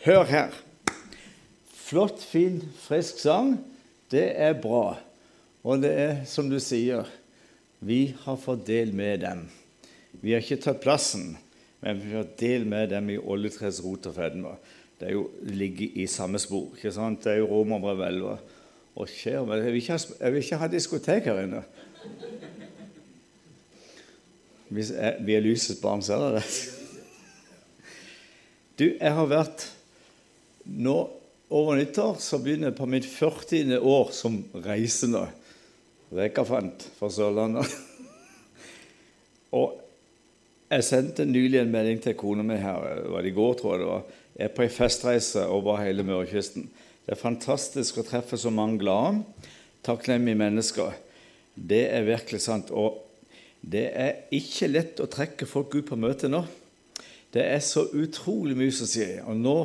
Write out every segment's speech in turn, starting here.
Hør her. Flott, fin, frisk sang. Det er bra. Og det er som du sier, vi har fått del med dem. Vi har ikke tatt plassen, men vi har del med dem i oljetres rot og fedme. Det er jo ligger i samme spor. ikke sant? Det er jo romerbrev 11. Og skjer, men jeg vil ikke ha, jeg vil ikke ha diskotek her inne. Hvis jeg, vi er lysets barn, ser det det? Du, jeg har vært nå over nyttår så begynner jeg på mitt 40. år som reisende. Rekafant fra Sørlandet. Og jeg sendte nylig en melding til kona mi her, var det i går, tror jeg det var. Jeg er på ei festreise over hele Mørekysten. Det er fantastisk å treffe så mange glade, takknemlige mennesker. Det er virkelig sant. Og det er ikke lett å trekke folk ut på møte nå. Det er så utrolig mye som sier. Og nå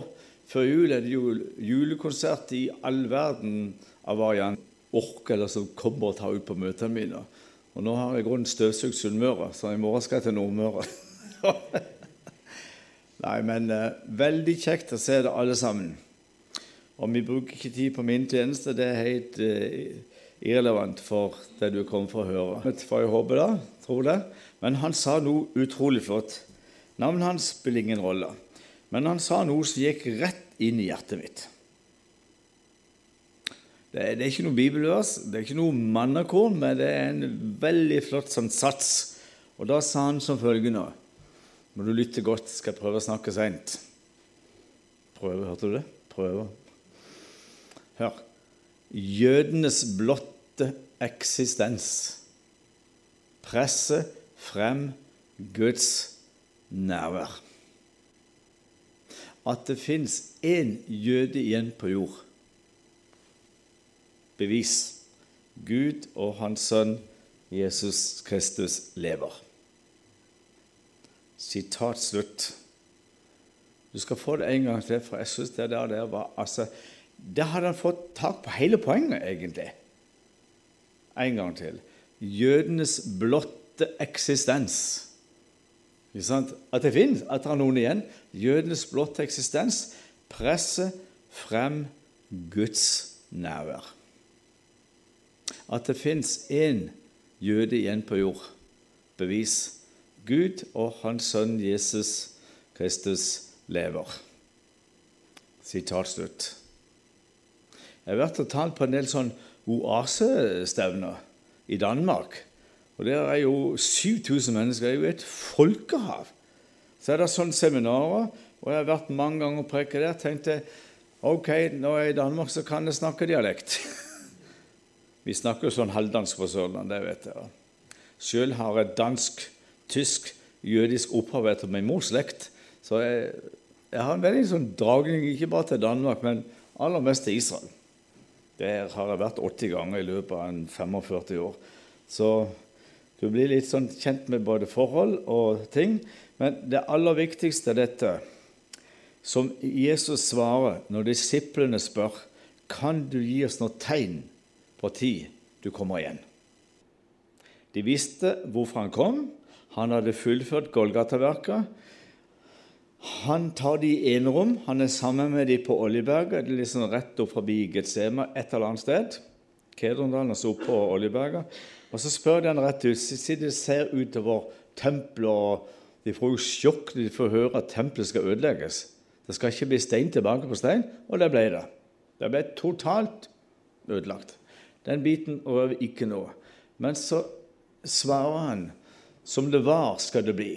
før jul er det jo julekonsert i all verden av variant ork eller som kommer og tar ut på møtene mine. Og nå har jeg grunnen støvsugd Sunnmøre, så i morgen skal jeg til Nordmøre. Nei, men eh, veldig kjekt å se det alle sammen. Og vi bruker ikke tid på min tjeneste. Det er helt eh, irrelevant for det du kommer for å høre. Får jeg håper da, tror det. Men han sa noe utrolig flott. Navnet hans spiller ingen rolle. Men han sa noe som gikk rett inn i hjertet mitt. Det er, det er ikke noe bibelvers, det er ikke noe mannekorn, men det er en veldig flott sånn sats. Og da sa han som følgende Må du lytte godt, skal jeg prøve å snakke seint. Prøve, hørte du det? Prøve. Hør. Jødenes blotte eksistens presser frem Guds nærvær. At det fins én jøde igjen på jord. Bevis. Gud og hans sønn Jesus Kristus lever. Sitat slutt. Du skal få det en gang til, for jeg syns det der, der var altså, Der hadde han fått tak på hele poenget, egentlig. En gang til. Jødenes blotte eksistens. At det finnes, at det er noen igjen. Jødenes blotte eksistens presser frem Guds nærvær. At det fins én jøde igjen på jord. Bevis. Gud og Hans Sønn Jesus Kristus lever. Sitat slutt. Jeg har vært og talt på en del sånn oasestevner i Danmark. Og Der er jo 7000 mennesker. Det er jo et folkehav. Så er det sånne seminarer, og jeg har vært mange ganger og preket der. tenkte ok, jeg er i Danmark, så kan jeg snakke dialekt. Vi snakker jo sånn halvdansk på Sørlandet, det vet jeg. Sjøl har jeg dansk, tysk, jødisk opphav etter min mors slekt. Så jeg, jeg, har en veldig sånn dragning ikke bare til Danmark, men aller mest til Israel. Der har jeg vært 80 ganger i løpet av en 45 år. Så du blir litt sånn kjent med både forhold og ting. Men det aller viktigste er dette, som Jesus svarer når disiplene spør kan du gi oss noe tegn på tid du kommer igjen. De visste hvorfor han kom. Han hadde fullført Golgata-verket. Han tar de i enerom. Han er sammen med de på Oljeberget, liksom rett opp forbi Getsema et eller annet sted. Kedrondalen, altså oppå på Oljeberget. Og så spør de han rett ut. Sitter de ser utover tempelet, og de får jo sjokk når de får høre at tempelet skal ødelegges. Det skal ikke bli stein tilbake på stein, og det ble det. Det ble totalt ødelagt. Den biten røver ikke nå. Men så svarer han som det var, skal det bli.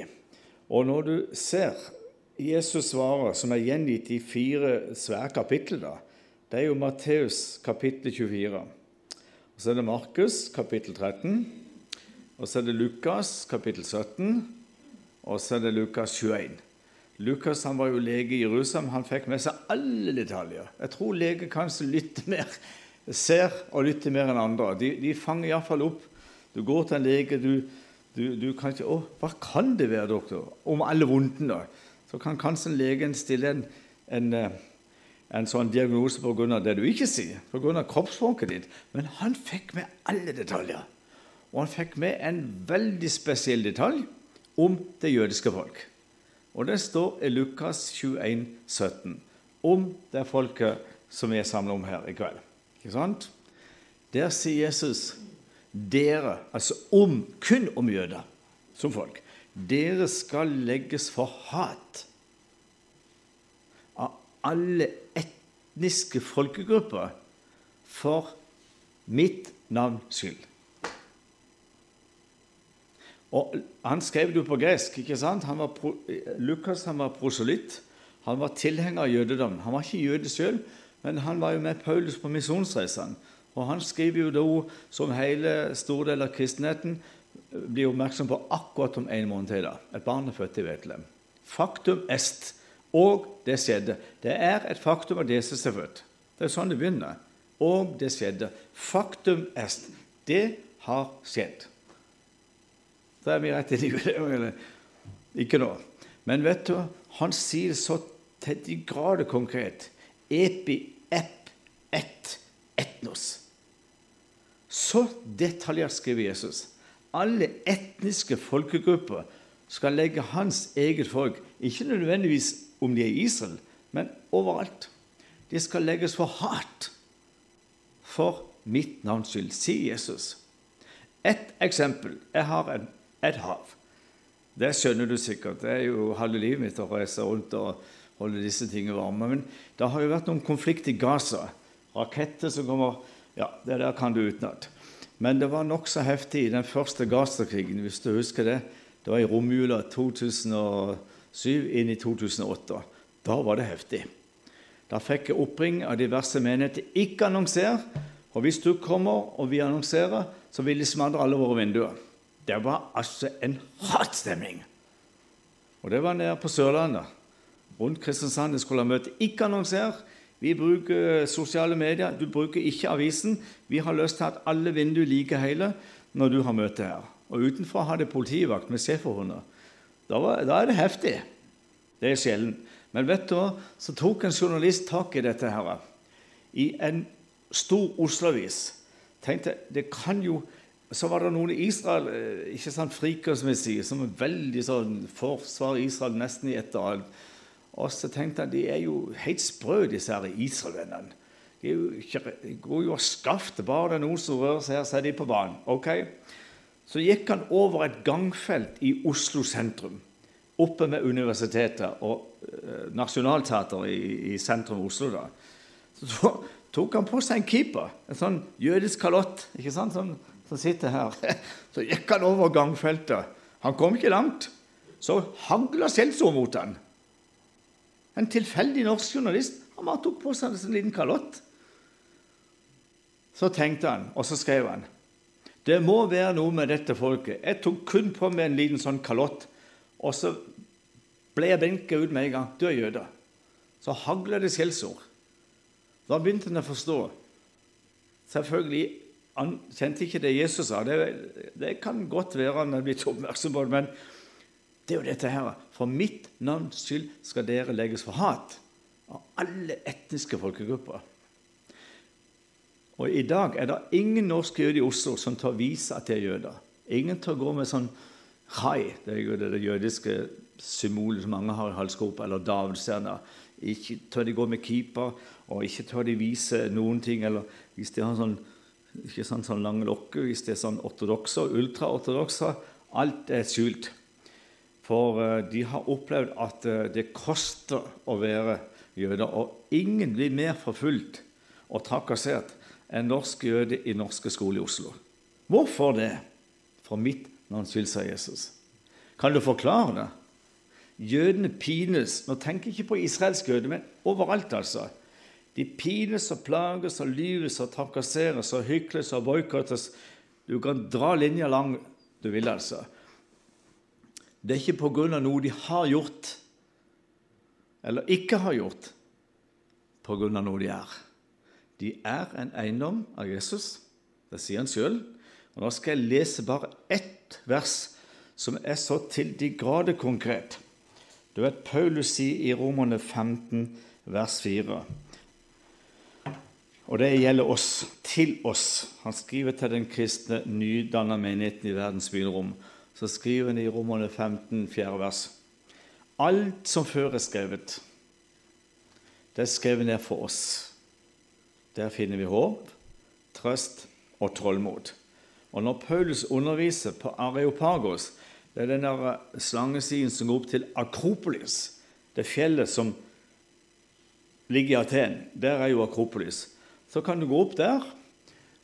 Og når du ser Jesus svarer, som er gjengitt i fire svære kapitler, da, det er jo Matteus kapittel 24. Og Så er det Markus kapittel 13, og så er det Lukas kapittel 17, og så er det Lukas 21. Lukas han var jo lege i Jerusalem. Han fikk med seg alle detaljer. Jeg tror leger kanskje lytter mer, ser og lytter mer enn andre. De, de fanger iallfall opp. Du går til en lege, du, du, du kan ikke 'Å, hva kan det være, doktor?' Om alle vondtene. Så kan kanskje legen stille en, en eh, en sånn diagnose pga. det du ikke sier, pga. kroppsspråket ditt. Men han fikk med alle detaljer. Og han fikk med en veldig spesiell detalj om det jødiske folk. Og det står i Lukas 21, 17. om det folket som vi er samla om her i kveld. Ikke sant? Der sier Jesus dere, altså om, kun om jøder som folk, dere skal legges for hat av alle etniske folkegrupper for mitt navns skyld. Og Han skrev det jo på gresk. ikke sant? Han pro, Lukas han var proselytt. Han var tilhenger av jødedom. Han var ikke jøde sjøl, men han var jo med Paulus på misjonsreisene. Og Han skriver jo da, som hele store del av kristenheten, blir oppmerksom på akkurat om en måned til. da. Et barn er født i Betlehem. Faktum est. Og det skjedde. Det er et faktum at Jesus er født. Det er sånn det begynner. Og det skjedde. Faktum est. Det har skjedd. Da er vi rett i juleevangeliet. Ikke nå. Men vet du, han sier så til de grader konkret. Epi, ep, et, etnos. Så detaljert skriver Jesus. Alle etniske folkegrupper skal legge hans eget folk, ikke nødvendigvis om de er i Israel, men overalt. De skal legges for hat for mitt navns skyld, sier Jesus. Et eksempel. Jeg har en, et hav. Det skjønner du sikkert. Det er jo halve livet mitt å reise rundt og holde disse tingene varme. Men det har jo vært noen konflikt i Gaza. Raketter som kommer Ja, det der kan du utenat. Men det var nokså heftig i den første Gaza-krigen, hvis du husker det. Det var i romjula 2007 inn i 2008. Da var det heftig. Da fikk jeg oppring av diverse menigheter. Ikke annonser. Og hvis du kommer og vi annonserer, så vil de smadre alle våre vinduer. Det var altså en hatstemning. Og det var nede på Sørlandet. Rundt Kristiansand jeg skulle ha møte. Ikke annonser. Vi bruker sosiale medier. Du bruker ikke avisen. Vi har lyst til at alle vinduer like hele når du har møte her. Og utenfor har det politivakt med schæferhunder. Da, da, er det heftig. Det er sjelden. Men vet du hva? Så tok en journalist tak i dette her. I en stor Oslo-avis. Tenkte, det kan jo så var det noen i Israel eh, ikke sant, friker, som jeg sier, som er veldig sånn forsvarer Israel nesten i ett og annet. Og så tenkte jeg de er jo helt sprø, disse her Israel-vennene. De, de, går jo og skafter bare det er noen som rører seg her, så er de på banen. Ok? Så gikk han over et gangfelt i Oslo sentrum, oppe med universitetet og uh, Nationaltheatret i, i, sentrum av Oslo. da. Så tok han på seg en keeper, en sånn jødisk kalott, ikke sant? som, som sitter her. Så gikk han over gangfeltet. Han kom ikke langt. Så hagla skjellsord mot han. En tilfeldig norsk journalist. Han bare tok på seg en liten kalott. Så tenkte han, og så skrev han det må være noe med dette folket. Jeg tok kun på meg en liten sånn kalott, og så ble jeg benka ut med en gang. Du er jøde. Så hagla det skjellsord. Da begynte han å forstå. Selvfølgelig han kjente ikke det Jesus sa. Det, det kan godt være han er blitt oppmerksom på det, men det er jo dette her. For mitt navns skyld skal dere legges for hat av alle etniske folkegrupper. Og I dag er det ingen norske jøder i Oslo som tør vise at de er jøder. Ingen tør gå med sånn chai, det er jo det, det jødiske symbolet som mange har i halsgropa, eller davidstjerna. Ikke tør de gå med keeper, og ikke tør de vise noen ting. Eller hvis de har sånn, ikke sånn, sånn lange lokker, hvis de er sånn ortodokse og ultraortodokse. Alt er skjult. For eh, de har opplevd at eh, det koster å være jøder. Og ingen blir mer forfulgt og trakassert enn norsk jøde i norske skoler i Oslo. Hvorfor det? For mitt navns skyld, sa Jesus. Kan du forklare det? Jødene pines. Nå tenker jeg ikke på israelsk jøde, men overalt, altså. De pines og plages og lyves og trakasseres og hykles og boikottes. Du kan dra linja lang du vil, altså. Det er ikke pga. noe de har gjort eller ikke har gjort, pga. noe de er. De er en eiendom av Jesus. Det sier han sjøl. Nå skal jeg lese bare ett vers som er så til de grader konkret. Du vet Paulus sier i Romerne 15, vers 4. Og det gjelder oss, til oss. Han skriver til den kristne, nydanna menigheten i verdens begynnelrom så skriver han i Romerne 15, 4. vers. Alt som før er skrevet, det er skrevet ned for oss. Der finner vi håp, trøst og tålmod. Og når Paulus underviser på Areopagos, det er den der slangesiden som går opp til Akropolis, det fjellet som ligger i Aten. Der er jo Akropolis. Så kan du gå opp der,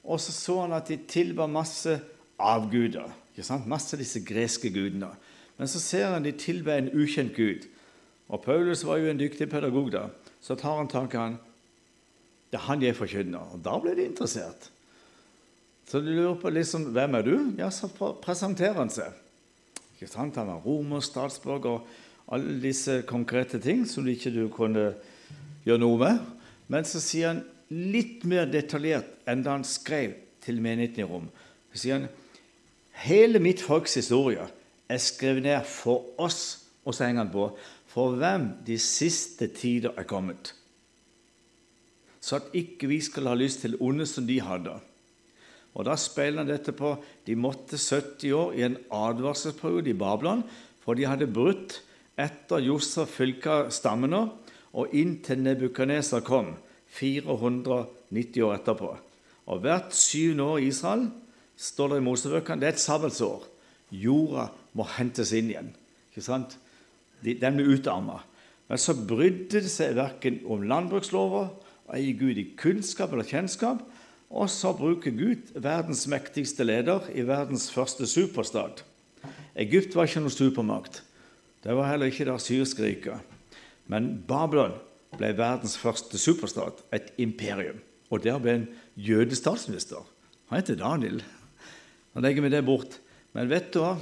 og så så han at de tilba masse avguder. Ikke sant? Masse av disse greske gudene. Men så ser han de tilber en ukjent gud. Og Paulus var jo en dyktig pedagog da. Så tar han tak i han. Det er han jeg forkynner. Og da ble de interessert. Så de lurer på liksom, hvem er du? Ja, så presenterer han seg. Ikke sant? Han var romer, statsborger og alle disse konkrete ting som ikke du kunne gjøre noe med. Men så sier han litt mer detaljert enn da han skrev til menigheten i Rom. Så sier han hele mitt folks historie er skrevet ned for oss, og så henger han på for hvem de siste tider er kommet, så at ikke vi skal ha lyst til onde som de hadde. Og Da speiler han dette på de måtte 70 år i en advarselsperiode i Babylon, for de hadde brutt etter Josef fylka stammene og inntil Nebukadneser kom, 490 år etterpå. Og hvert syvende år i Israel står det i Mosebøkene, det er et sabbatsår. Jorda må hentes inn igjen. Ikke sant? Den blir utarma. Men så brydde det seg verken om landbrukslover, eier Gud i kunnskap eller kjennskap, og så bruker Gud verdens mektigste leder i verdens første superstat. Egypt var ikke noen supermakt. Det var heller ikke det syriske riket. Men Babylon ble verdens første superstat, et imperium. Og der ble en jødestatsminister. Han heter Daniel. Nå legger vi det bort. Men vet du hva?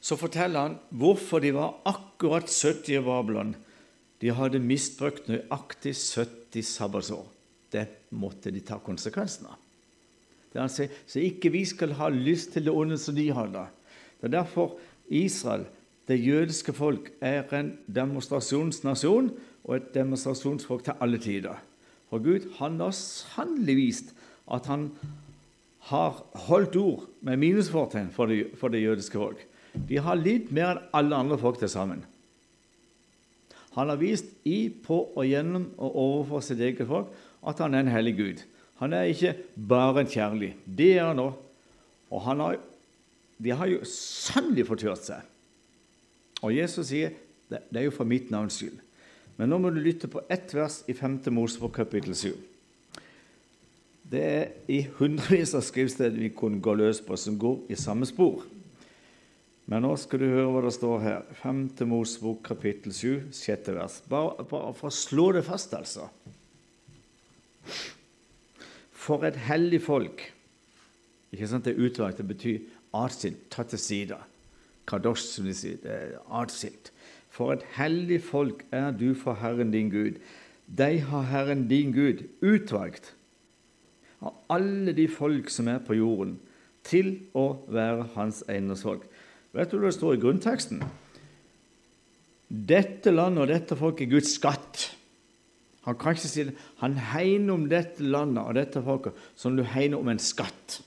Så forteller han hvorfor de var akkurat 70 i Babylon. De hadde misbrukt nøyaktig 70 sabbatsår. Det måtte de ta konsekvensen av. Han så ikke vi skal ha lyst til det onde som de hadde. Det er derfor Israel det jødiske folk er en demonstrasjonsnasjon og et demonstrasjonsfolk til alle tider. For Gud han har sannelig vist at han har holdt ord med minusfortegn for, det jødiske folk. De har lidd mer enn alle andre folk til sammen. Han har vist i, på og gjennom og overfor sitt eget folk at han er en hellig Gud. Han er ikke bare en kjærlig. Det er han òg. Og han har, de har jo sannelig fortørt seg. Og Jesus sier det, det er jo for mitt navns skyld. Men nå må du lytte på ett vers i 5. Mosebok kapittel 7. Det er i hundrevis av skriftsteder vi kunne gå løs på, som går i samme spor. Men nå skal du høre hva det står her. 5. Mosebok kapittel 7, sjette vers. Bare, bare for å slå det fast, altså. For et hellig folk. Ikke sant, Det er utvalgt. Det betyr atskilt, tatt til side kadosh, som de sier. Er atskilt. For et hellig folk er du for Herren din Gud. De har Herren din Gud utvalgt av alle de folk som er på jorden, til å være hans eiendomsfolk. Vet du hva det står i grunnteksten? Dette landet og dette folket er Guds skatt. Han kan ikke si det. Han hegner om dette landet og dette folket som du hegner om en skatt.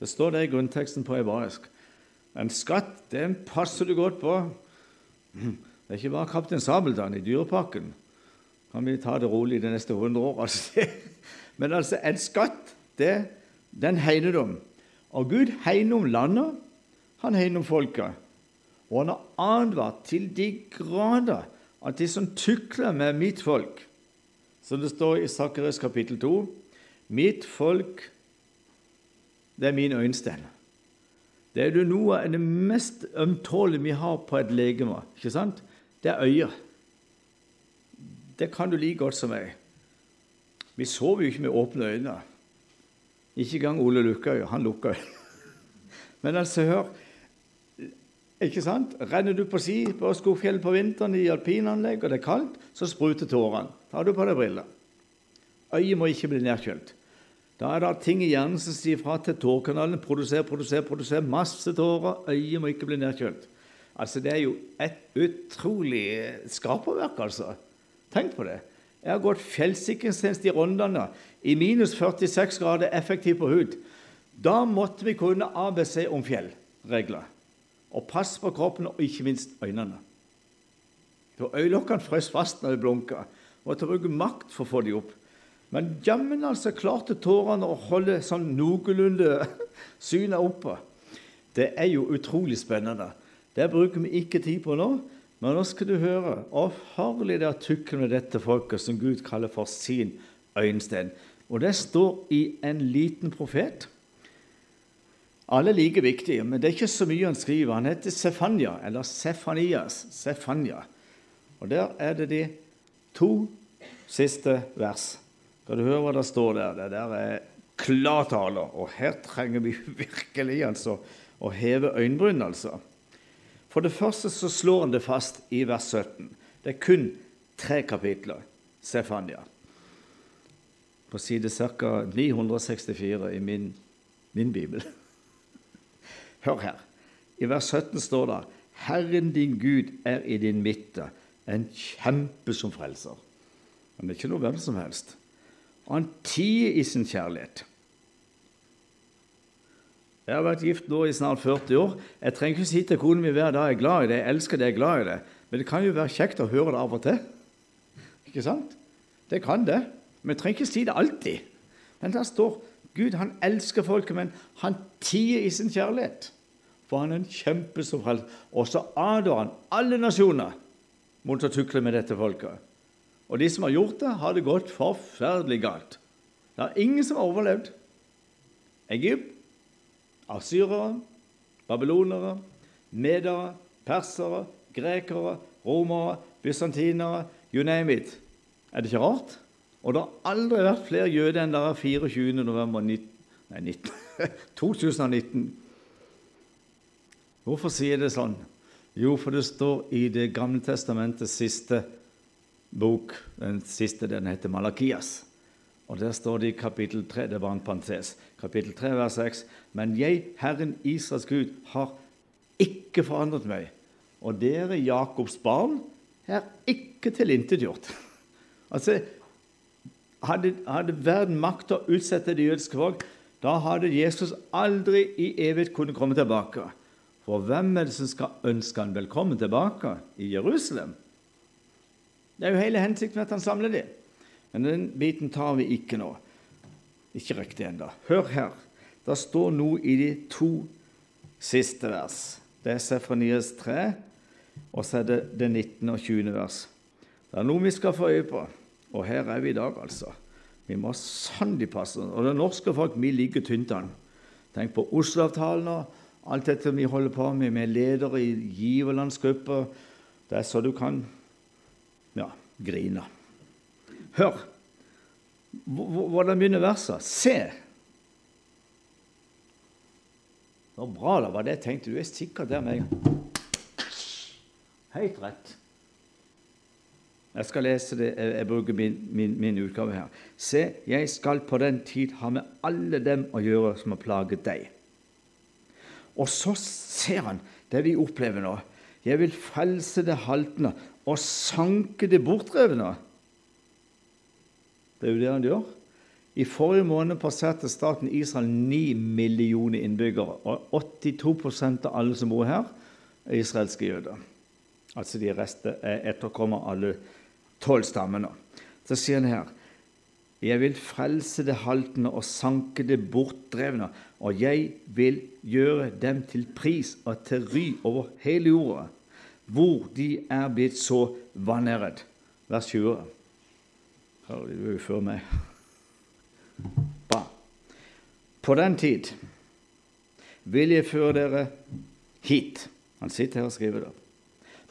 Det står det i grunnteksten på hebraisk. En skatt den passer du godt på. Det er ikke bare Kaptein Sabeltann i Dyreparken. Kan vi ta det rolig de neste 100 åra? Altså. Men altså, en skatt, det, den hegner du om. Og Gud hegner om landet, han er innom folket. Og han har advart til de grader at de som tukler med mitt folk Som det står i Sakkeres kapittel 2 Mitt folk, det er min øyensten. Det er noe av det mest ømtålige vi har på et legeme. ikke sant? Det er øyet. Det kan du like godt som meg. Vi sover jo ikke med åpne øyne. Ikke engang Ole Lukkøy. Han lukker øynene. Men altså, hør ikke sant? Renner du på ski på Skogfjellet på vinteren i alpinanlegg, og det er kaldt, så spruter tårene. Tar du på deg briller. Øyet må ikke bli nedkjølt. Da er det ting i hjernen som sier fra til tårekanalen. Produser, produser, produser. Masse tårer. Øyet må ikke bli nedkjølt. Altså, Det er jo et utrolig skaperverk, altså. Tenk på det. Jeg har gått fjellsikringstjeneste i Rondane i minus 46 grader effektiv på hud. Da måtte vi kunne ABC om fjellregler. Og pass på kroppen og ikke minst øynene. Da Øyelokkene frøs fast når de blunka. Måtte bruke makt for å få dem opp. Men jammen altså klarte tårene å holde sånn noenlunde synet oppe. Det er jo utrolig spennende. Det bruker vi ikke tid på nå. Men nå skal du høre hvor farlig det er tukle med dette folket som Gud kaller for sin øyensten. Og det står i en liten profet. Alle er like viktige, men det er ikke så mye han skriver. Han heter Sefania, eller Sefanias. Sefania. Og der er det de to siste vers. Skal du høre hva det står der? Det der er klartaler, Og her trenger vi virkelig altså å heve øyenbrynene, altså. For det første så slår han det fast i vers 17. Det er kun tre kapitler. Sefania. På side ca. 964 i min, min bibel. Hør her. I vers 17 står det Herren din Gud er i din midte, en kjempe som frelser. Han er ikke noe hvem som helst. Han tier i sin kjærlighet. Jeg har vært gift nå i snart 40 år. Jeg trenger ikke si til kona min hver dag jeg er glad i det, jeg elsker det, jeg er glad i det. Men det kan jo være kjekt å høre det av og til. Ikke sant? Det kan det. Men jeg trenger ikke si det alltid. Men der står Gud han elsker folket, men han tier i sin kjærlighet. For han er en kjempe som frelser. Og så advarer han alle nasjoner mot å tukle med dette folket. Og de som har gjort det, har det gått forferdelig galt. Det er ingen som har overlevd. Egypt asyrere, babylonere, medere, persere, grekere, romere, bysantinere You name it. Er det ikke rart? Og det har aldri vært flere jøder enn det er 24. november 19, nei, 19, 2019. Hvorfor sier det sånn? Jo, for det står i Det gamle testamentets siste bok, den siste den heter Malakias. Og Der står det i kapittel 3, det var en pantes, kapittel 3, vers 6. Men jeg, Herren Israels Gud, har ikke forandret meg. Og dere, Jakobs barn, er ikke tilintetgjort. Altså, hadde, hadde verden makt til å utsette det jødiske folk, da hadde Jesus aldri i evighet kunnet komme tilbake. For hvem er det som skal ønske han velkommen tilbake i Jerusalem? Det er jo hele hensikten at han samler dem. Men den biten tar vi ikke nå. Ikke riktig ennå. Hør her. Det står noe i de to siste vers. Det er Sefranias 3, og så er det det 19. og 20. vers. Det er noe vi skal få øye på, og her er vi i dag, altså. Vi må sannelig passe Og det norske folk vi ligger tynt an. Tenk på Oslo-avtalen og alt dette vi holder på med. Er ledere i giverlandsgrupper. Det er så du kan ja, grine. Hør hvordan begynner verset. Se! Så bra det var det tenkte. Du er sikkert der med en gang. Helt rett. Jeg skal lese det. Jeg bruker min, min, min, utgave her. Se, jeg skal på den tid ha med alle dem å gjøre som har plaget deg. Og så ser han det vi opplever nå. Jeg vil frelse det haltende og sanke det bortrevne. Det er jo det han gjør. I forrige måned passerte staten Israel 9 millioner innbyggere. Og 82% av alle som bor her, er israelske jøder. Altså de resten er etterkommer alle tolv stammene. Så sier han her Jeg vil frelse det haltende og sanke det bortdrevne, og jeg vil gjøre dem til pris og til ry over hele jorda, hvor de er blitt så vanæret. Vers 20. Hører du jo før meg. Bra. På den tid vil jeg føre dere hit. Han sitter her og skriver det.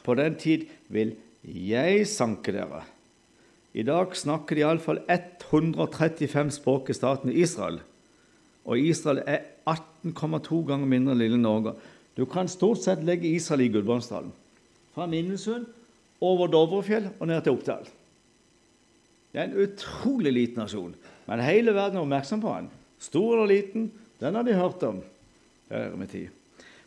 På den tid vil jeg sanker dere. I dag snakker de iallfall 135 språk i staten Israel. Og Israel er 18,2 ganger mindre enn lille Norge. Du kan stort sett legge Israel i Gudbrandsdalen. Fra Minnesund over Dovrefjell og ned til Oppdal. Det er en utrolig liten nasjon, men hele verden er oppmerksom på den. Stor eller liten, den har de hørt om.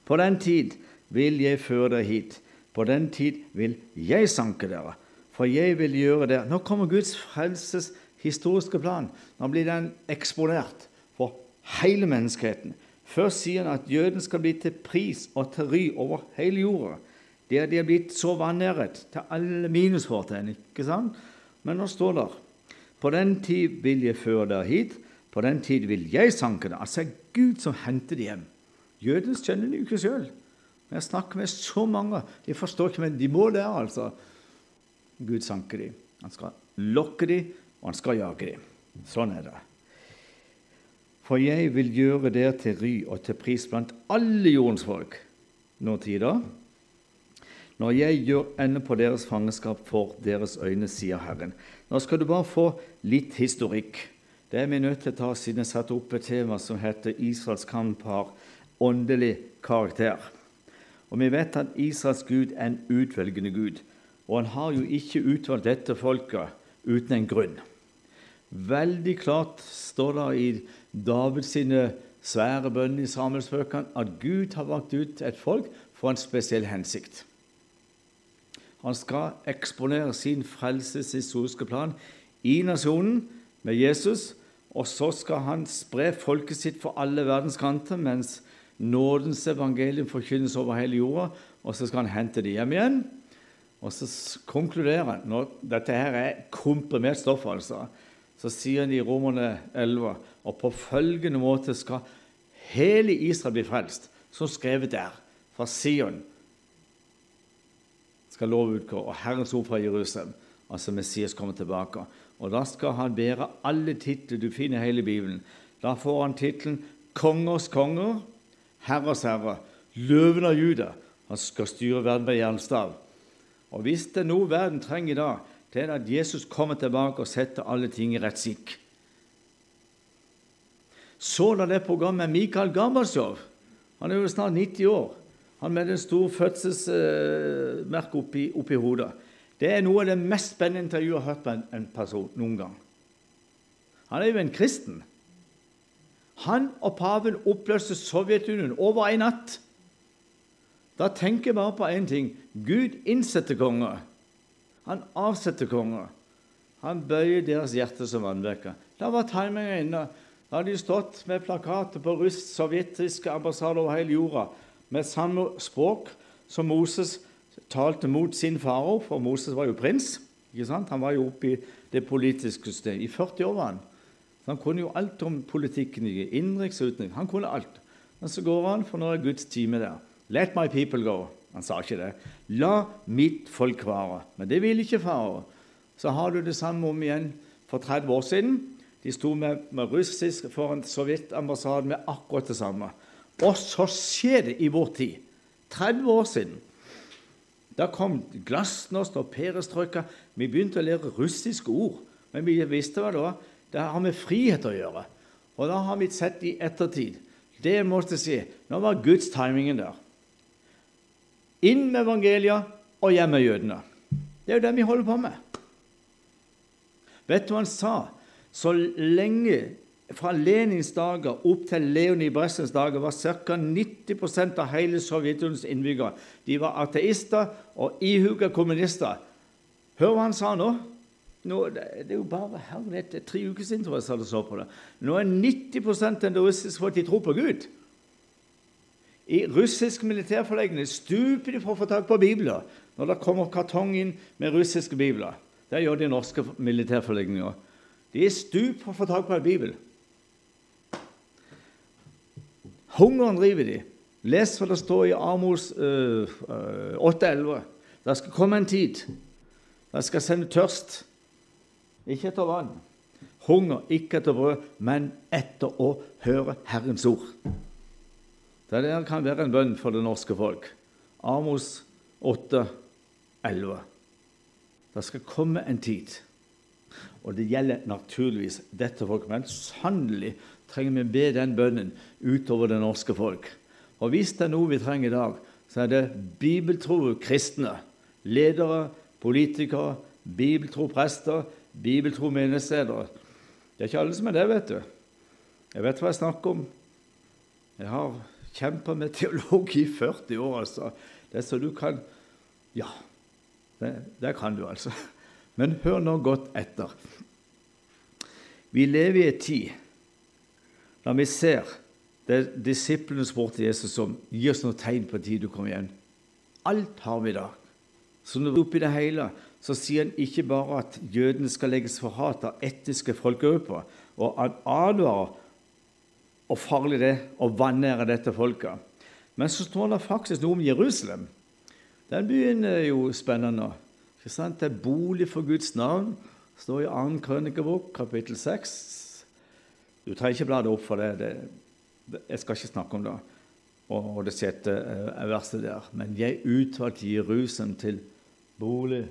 På den tid vil jeg føre dere hit. På den tid vil jeg sanke dere, for jeg vil gjøre det. Nå kommer Guds frelses historiske plan. Nå blir den eksponert for hele menneskeheten. Først sier han at jøden skal bli til pris og til ry over hele jorda. De er blitt så vanæret til alle minusfortegn. ikke sant? Men nå står det På den tid vil jeg føre dere hit, på den tid vil jeg sanke dere. Altså er Gud som henter dem hjem. Jøden skjønner det jo ikke sjøl. Jeg snakker med så mange, de forstår ikke, men de må det, altså. Gud sanker dem. Han skal lokke dem, og han skal jage dem. Sånn er det. For jeg vil gjøre dere til ry og til pris blant alle jordens folk. Når tider? Når jeg gjør ende på deres fangenskap for deres øyne, sier Herren. Nå skal du bare få litt historikk. Det er vi nødt til å ta siden jeg satte opp et tema som heter 'Israels kamp har åndelig karakter'. Og Vi vet at Israels Gud er en utvelgende Gud, og han har jo ikke utvalgt dette folket uten en grunn. Veldig klart står det i Davids svære bønner i Samuelsbøkene at Gud har valgt ut et folk for en spesiell hensikt. Han skal eksponere sin frelseshistoriske plan i nasjonen med Jesus, og så skal han spre folket sitt for alle verdens kanter, mens nådens evangelium forkynnes over hele jorda, og så skal han hente det hjem igjen. Og så konkluderer han når Dette her er komprimert stoff, altså. Så sier han i Romerne 11 og på følgende måte skal hele Israel bli frelst, som skrevet der, fra Sion skal lov utgå, og Herrens ord fra Jerusalem. Altså Messias kommer tilbake. Og Da skal han bære alle titler du finner i hele Bibelen. Da får han tittelen Kongers konger, Herres herre, Løven av Juda. Han skal styre verden med jernstav. Og Hvis det er noe verden trenger i dag, det er at Jesus kommer tilbake og setter alle ting i rett sikk. Så da det programmet Mikael Gorbatsjov. Han er jo snart 90 år. Han med den store fødselsmerket oppi, oppi hodet. Det er noe av det mest spennende intervjuet jeg har hørt på en, en person noen gang. Han er jo en kristen. Han og paven oppløste Sovjetunionen over en natt. Da tenker jeg bare på én ting. Gud innsetter konger. Han avsetter konger. Han bøyer deres hjerte som vannvekker. Da var timinga inne. Da hadde de stått med plakater på russ, sovjetiske ambassader over hele jorda med samme språk som Moses talte mot sin farao, for Moses var jo prins. ikke sant? Han var jo oppe i det politiske systemet. I 40 år var han. Han kunne jo alt om politikken i innenriks og utenriks. Han kunne alt. Men så går han, for nå er Guds time der. Let my people go. Han sa ikke det. La mitt folk være. Men det vil ikke fare. Så har du det samme om igjen for 30 år siden. De sto med, med russisk foran sovjetambassaden med akkurat det samme. Og så skjer det i vår tid. 30 år siden. Da kom glasnost og perestrøyka. Vi begynte å lære russiske ord. Men vi visste hva da? Det har med frihet å gjøre. Og da har vi sett i ettertid. Det måtte si. Nå var Guds timingen der. Inn med evangeliet og hjem med jødene. Det er jo det vi holder på med. Vet du hva han sa? Så lenge fra Lenins dager opp til Leonid Bressens dager var ca. 90% av hele Sovjetunionens innbyggere de var ateister og ihuga kommunister. Hør hva han sa nå. Nå det, er jo bare herlighet, det er tre uker siden tror jeg jeg så på det. Nå er 90% av det russiske folk de tror på Gud. I russiske militærforleggene stuper de for å få tak på bibler når det kommer kartong inn med russiske bibler. Det gjør de norske militærforleggene òg. De er stup for å få tak på en bibel. Hungeren driver de. Les hva det står i Amos øh, øh, 8,11. Det skal komme en tid. Det skal sende tørst. Ikke etter vann. Hunger, ikke etter brød, men etter å høre Herrens ord. Det der kan være en bønn for det norske folk. Amos 8, 11. Det skal komme en tid, og det gjelder naturligvis dette folk, men sannelig trenger vi be den bønnen utover det norske folk. Og hvis det er noe vi trenger i dag, så er det bibeltro kristne. Ledere, politikere, bibeltro prester, bibeltro minnesteder. Det er ikke alle som er det, vet du. Jeg vet hva jeg snakker om. Jeg har kjempa med teologi i 40 år, altså. Det er så du kan Ja, det, det kan du, altså. Men hør nå godt etter. Vi lever i en tid når vi ser det er disiplene til Jesus om gi oss noen tegn på tid du kommer igjen. Alt har vi da. Så når vi oppi det hele så sier han ikke bare at jødene skal legges for hat av etniske folkegrupper, og han advarer hvor farlig det å vanære dette folket. Men så står det faktisk noe om Jerusalem. Den byen er jo spennende. Ikke sant? Det er bolig for Guds navn. Det står i 2. krønikebok, kapittel 6. Du trenger ikke bla det opp for det. det. Jeg skal ikke snakke om det. Og det sjette verset der. Men jeg utvalgte Jerusalem til bolig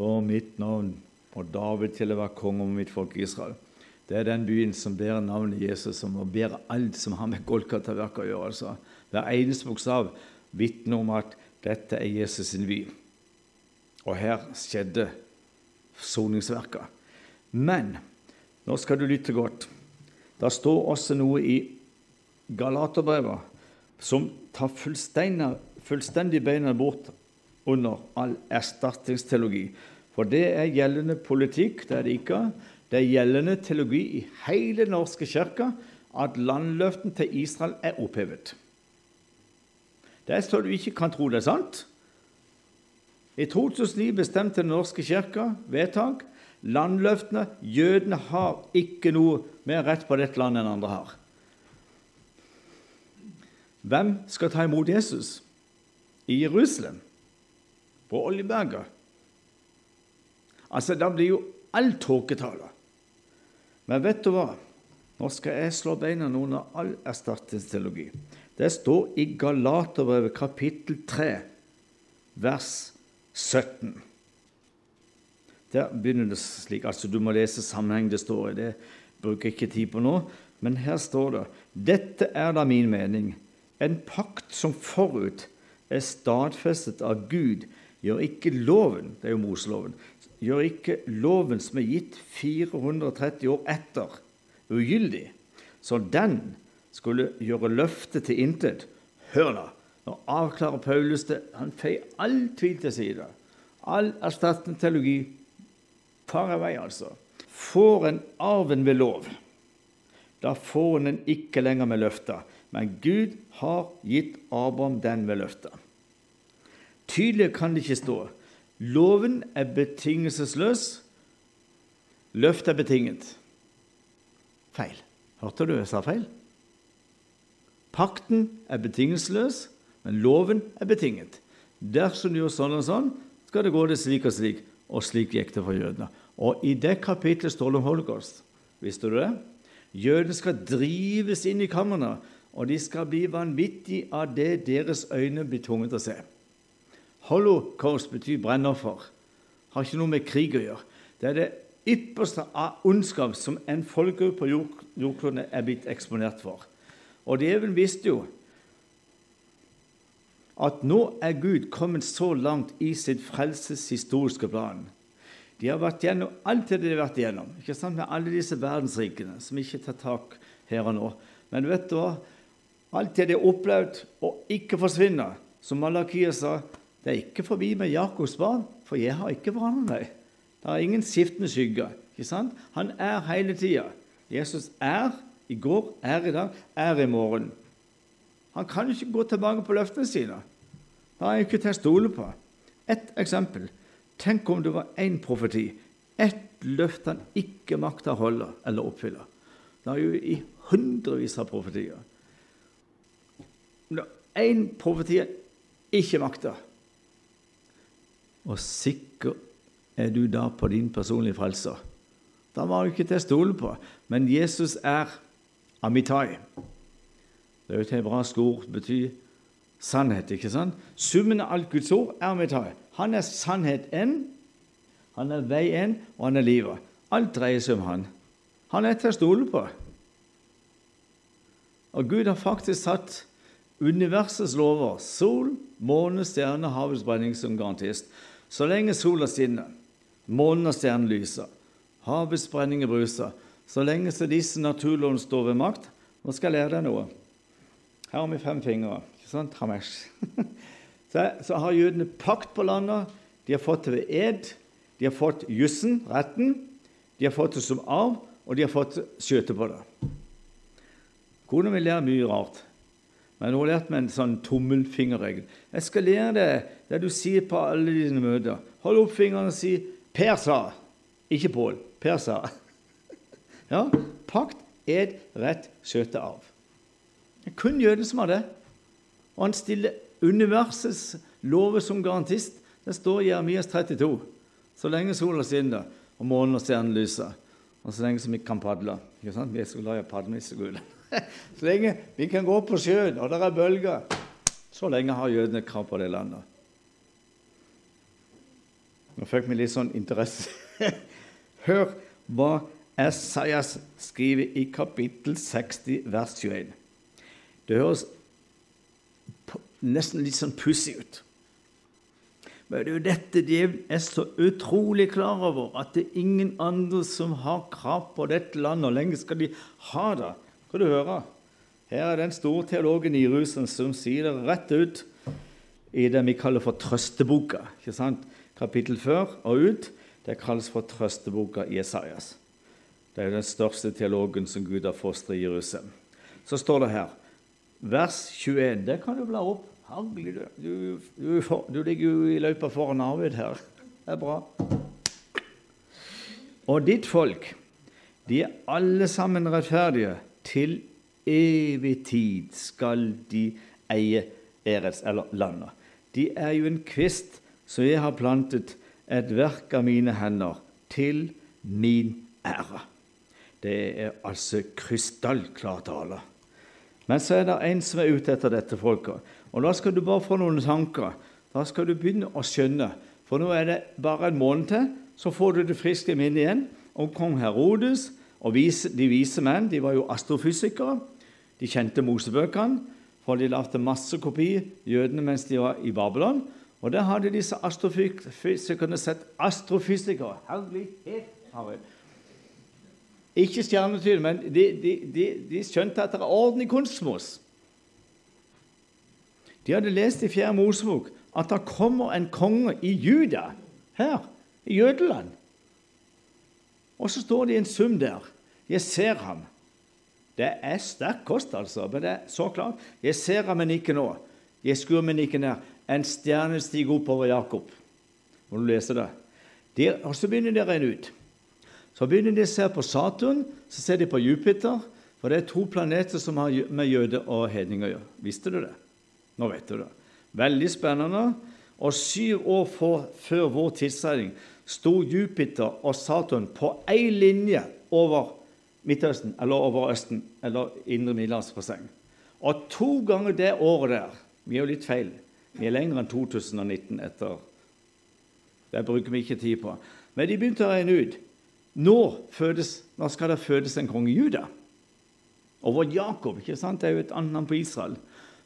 for mitt navn, og David til å være konge over mitt folk Israel. Det er den byen som bærer navnet Jesus, som må bære alt som har med Golgata-verket å gjøre. altså. Hver eneste bokstav vitner om at dette er Jesus sin by. Og her skjedde soningsverket. Men nå skal du lytte godt. Det står også noe i Galaterbrevet som tar fullstendig beina bort under all erstatningsteologi. For det er gjeldende politikk, det er det ikke. Det er gjeldende teologi i hele norske kirka at landløften til Israel er opphevet. Det er så du ikke kan tro det er sant. I 2009 bestemte Den norske kirke vedtak landløftene Jødene har ikke noe mer rett på dette landet enn andre har. Hvem skal ta imot Jesus? I Jerusalem? På Oljeberget? Altså, Da blir jo all tåketale. Men vet du hva? Nå skal jeg slå beina under all erstatningsteologi. Det står i Galaterbrevet kapittel 3, vers 17. Der begynner det slik. altså Du må lese sammenheng det står i. Det bruker jeg ikke tid på nå. Men her står det Dette er da min mening. En pakt som forut er stadfestet av Gud, gjør ikke loven Det er jo Moseloven gjør ikke loven som er gitt 430 år etter, ugyldig, så den skulle gjøre løftet til intet. Hør da, nå avklarer Paulus det. Han feier all tvil til side. All erstattende teologi tar vei, altså. Får en arven ved lov, da får en den ikke lenger med løfta. Men Gud har gitt Abraham den ved løftet. Tydeligere kan det ikke stå. Loven er betingelsesløs. Løftet er betinget. Feil. Hørte du jeg sa feil? Pakten er betingelsesløs, men loven er betinget. Dersom du gjør sånn og sånn, skal det gå det slik og slik. Og slik gikk det for jødene. Og i det kapitlet står det om holocaust. Visste du det? Jødene skal drives inn i kamrene, og de skal bli vanvittige av det deres øyne blir tvunget til å se. Holocaust betyr brennoffer. Har ikke noe med krig å gjøre. Det er det ypperste av ondskap som en folkegruppe på jord, jordkloden er blitt eksponert for. Og djevelen visste jo at nå er Gud kommet så langt i sitt frelses historiske plan. De har vært gjennom alt det de har vært igjennom, ikke sant, med alle disse verdensrikene som ikke tar tak her og nå. Men vet du hva? Alt det de har opplevd, og ikke forsvinner. Som Malakia sa, det er ikke forbi med Jakobs barn, for jeg har ikke forandret meg. Det er ingen skiftende skygge. ikke sant? Han er hele tida. Jesus er i går, er i dag, er i morgen. Han kan ikke gå tilbake på løftene sine. Det er han ikke til å stole på. Et eksempel. Tenk om det var én profeti, ett løft han ikke makta å holde eller oppfylle. Det er jo i hundrevis av profetier. Én profeti ikke makter og sikker er du da på din personlige frelser. Da var du ikke til å stole på. Men Jesus er amitai. Det er jo et hebraisk ord betyr sannhet. ikke sant? Summen av alt Guds ord er amitai. Han er sannhet enn, han er vei enn, og han er livet. Alt dreier seg om han. Han er til å stole på. Og Gud har faktisk satt universets lover, sol, måne, stjerne, havets brenning, som garantist. Så lenge sola skinner, månen og stjernen lyser, havets brenninger bruser, så lenge så disse naturlovene står ved makt Nå skal jeg lære deg noe. Her har vi fem fingre. ikke sant? så, så har jødene pakt på landet. De har fått det ved ed. De har fått jussen, retten. De har fått det som arv, og de har fått skjøte på det. Kona mi lærer mye rart. Men hun har lært meg en sånn tommelfingerregel. Jeg skal lære deg det du sier på alle dine møter. Hold opp fingrene og si 'Per sa', ikke Pål. Per sa. Ja, pakt, ed, rett, skjøte av. Det er kun jøden som har det. Og han stiller universets lover som garantist. Det står i Jeremias 32. Så lenge sola skinner og månen og stjernen lyser, og så lenge som vi kan padle ikke sant? Vi er så glad i å padle, Så lenge vi kan gå på sjøen, og det er bølger, så lenge har jødene krav på det landet. Nå fikk vi litt sånn interesse. Hør hva Esaias skriver i kapittel 60, vers 21. Det høres nesten litt sånn pussig ut. Men det er jo dette djevelen er så utrolig klar over, at det er ingen andre som har krav på dette landet. Hvor lenge skal de ha det? Skal du høre? Her er den store teologen i Jerusalem som sier det rett ut i det vi kaller for trøsteboka. ikke sant? Kapittel før og ut. Det kalles for trøsteboka i Esaias. Det er den største teologen som Gud har fostret i Jerusalem. Så står det her, vers 21. Det kan du bla opp. Du. Du, du, du ligger jo i løypa foran Arvid her. Det er bra. Og ditt folk, de er alle sammen rettferdige. Til evig tid skal de eie Erets, eller landet. De er jo en kvist som jeg har plantet, et verk av mine hender, til min ære. Det er altså krystallklar tale. Men så er det en som er ute etter dette folket. Og Da skal du bare få noen tanker. Da skal du begynne å skjønne. For nå er det bare en måned til, så får du det friske minnet igjen om kong Herodes og de vise menn. De var jo astrofysikere. De kjente Mosebøkene, for de lagde masse kopi, jødene, mens de var i Babylon. Og der hadde disse astrofysikerne sett astrofysikere. Herlighet. Ikke stjernetyd, men de, de, de, de, skjønte at det er orden i kosmos. De hadde lest i Fjerde Mosebok at det kommer en konge i Juda, her i Jødeland. Og så står det i en sum der. Jeg ser ham. Det er sterk kost, altså, men det er så klart. Jeg ser ham, men ikke nå. Jeg skur, men ikke nær. En stjerne stiger opp over Jakob. Må du lese det. Der, og så begynner de å regne ut. Så begynner de å se på Saturn, så ser de på Jupiter. For det er to planeter som har med jøde og hedninger å gjøre. Visste du det? Nå vet du det. Veldig spennende. Og syv år for, før vår tidsregning sto Jupiter og Saturn på én linje over Midtøsten, eller over Østen, eller Indre Middelhavsbasseng. Og to ganger det året der Vi er jo litt feil. Vi er lenger enn 2019 etter Det bruker vi ikke tid på. Men de begynte å regne ut nå, fødes, nå skal det fødes en konge Juda. Over Jakob ikke sant? det er jo et annet navn på Israel.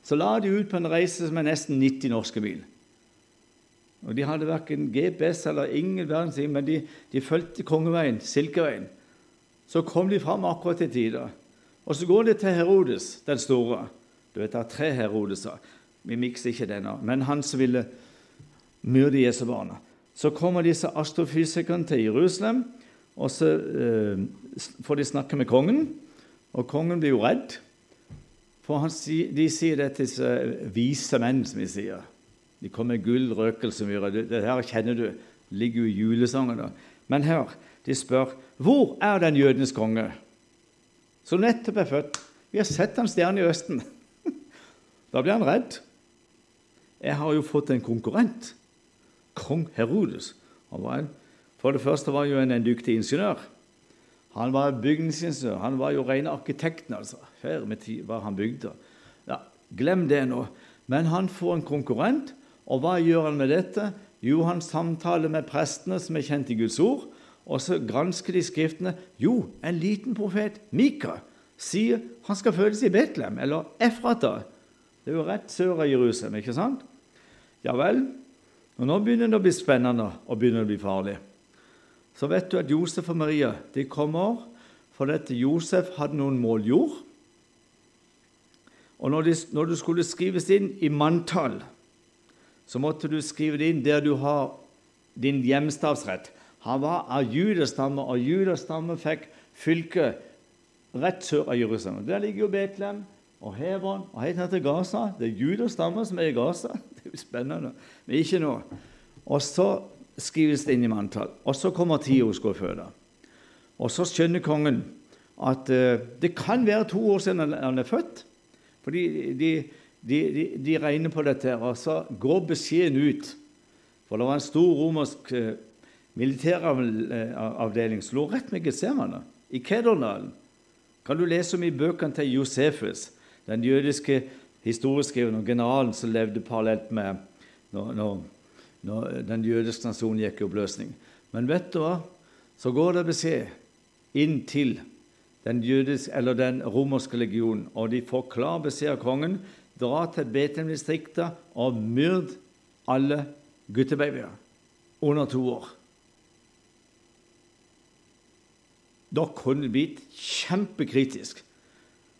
Så la de ut på en reise som er nesten 90 norske mil. Og De hadde verken GPS eller ingen verdens ting, men de, de fulgte kongeveien, Silkeveien. Så kom de fram akkurat til tider. Og så går de til Herodes den store. Du vet, Det er tre Herodeser. Vi mikser ikke det nå. Men han som ville myrde Jesu barna. Så kommer disse astrofysikerne til Jerusalem. Og så eh, får de snakke med kongen, og kongen blir jo redd. For han, de sier det til disse vise menn, som vi sier. De kommer med gull, røkelse. Det her kjenner du. Det ligger jo i julesangen. da. Men hør, de spør hvor er den jødenes konge, som nettopp er født. Vi har sett ham stjerne i Østen. Da blir han redd. Jeg har jo fått en konkurrent. Kong Herodes. Han var en for det første var han jo en, en dyktig ingeniør. Han var bygningsingeniør. Han var jo rene arkitekten, altså. Her med tid var han bygde. Ja, glem det nå. Men han får en konkurrent, og hva gjør han med dette? Jo, han samtaler med prestene som er kjent i Guds ord, og så gransker de skriftene. Jo, en liten profet, Mika, sier han skal fødes i Betlehem, eller Efrata. Det er jo rett sør av Jerusalem, ikke sant? Ja vel. Og nå begynner det å bli spennende og begynner det å bli farlig så vet du at Josef og Maria de kommer fordi at Josef hadde noen mål jord. Og når, de, når du skulle skrives inn i manntall, så måtte du skrive det inn der du har din hjemstavsrett. Han var av judestamme, og judestamme fikk fylke rett sør av Jerusalem. Der ligger jo Betlehem, og Hebron og helt ned til Gaza. Det er judastamme som er i Gaza. Spennende. Men ikke nå. Og så skrives det inn i manntall. Og så kommer tida hun skal føde. Og så skjønner kongen at uh, det kan være to år siden han er født. Fordi de, de, de, de regner på dette, og så går beskjeden ut. For det var en stor romersk uh, militæravdeling som lå rett med Getsemane, i Kederdalen. Kan du lese om i bøkene til Josefus, den jødiske historieskriveren og generalen som levde parallelt med når, når, når den jødiske nasjonen gikk i oppløsning. Men vet du hva? Så går det beskjed inn til den, jødiske, den romerske legionen, og de får klar beskjed av kongen dra til Betlehem-distriktet og myrd alle guttebabyer under to år. Da kunne det blitt kjempekritisk.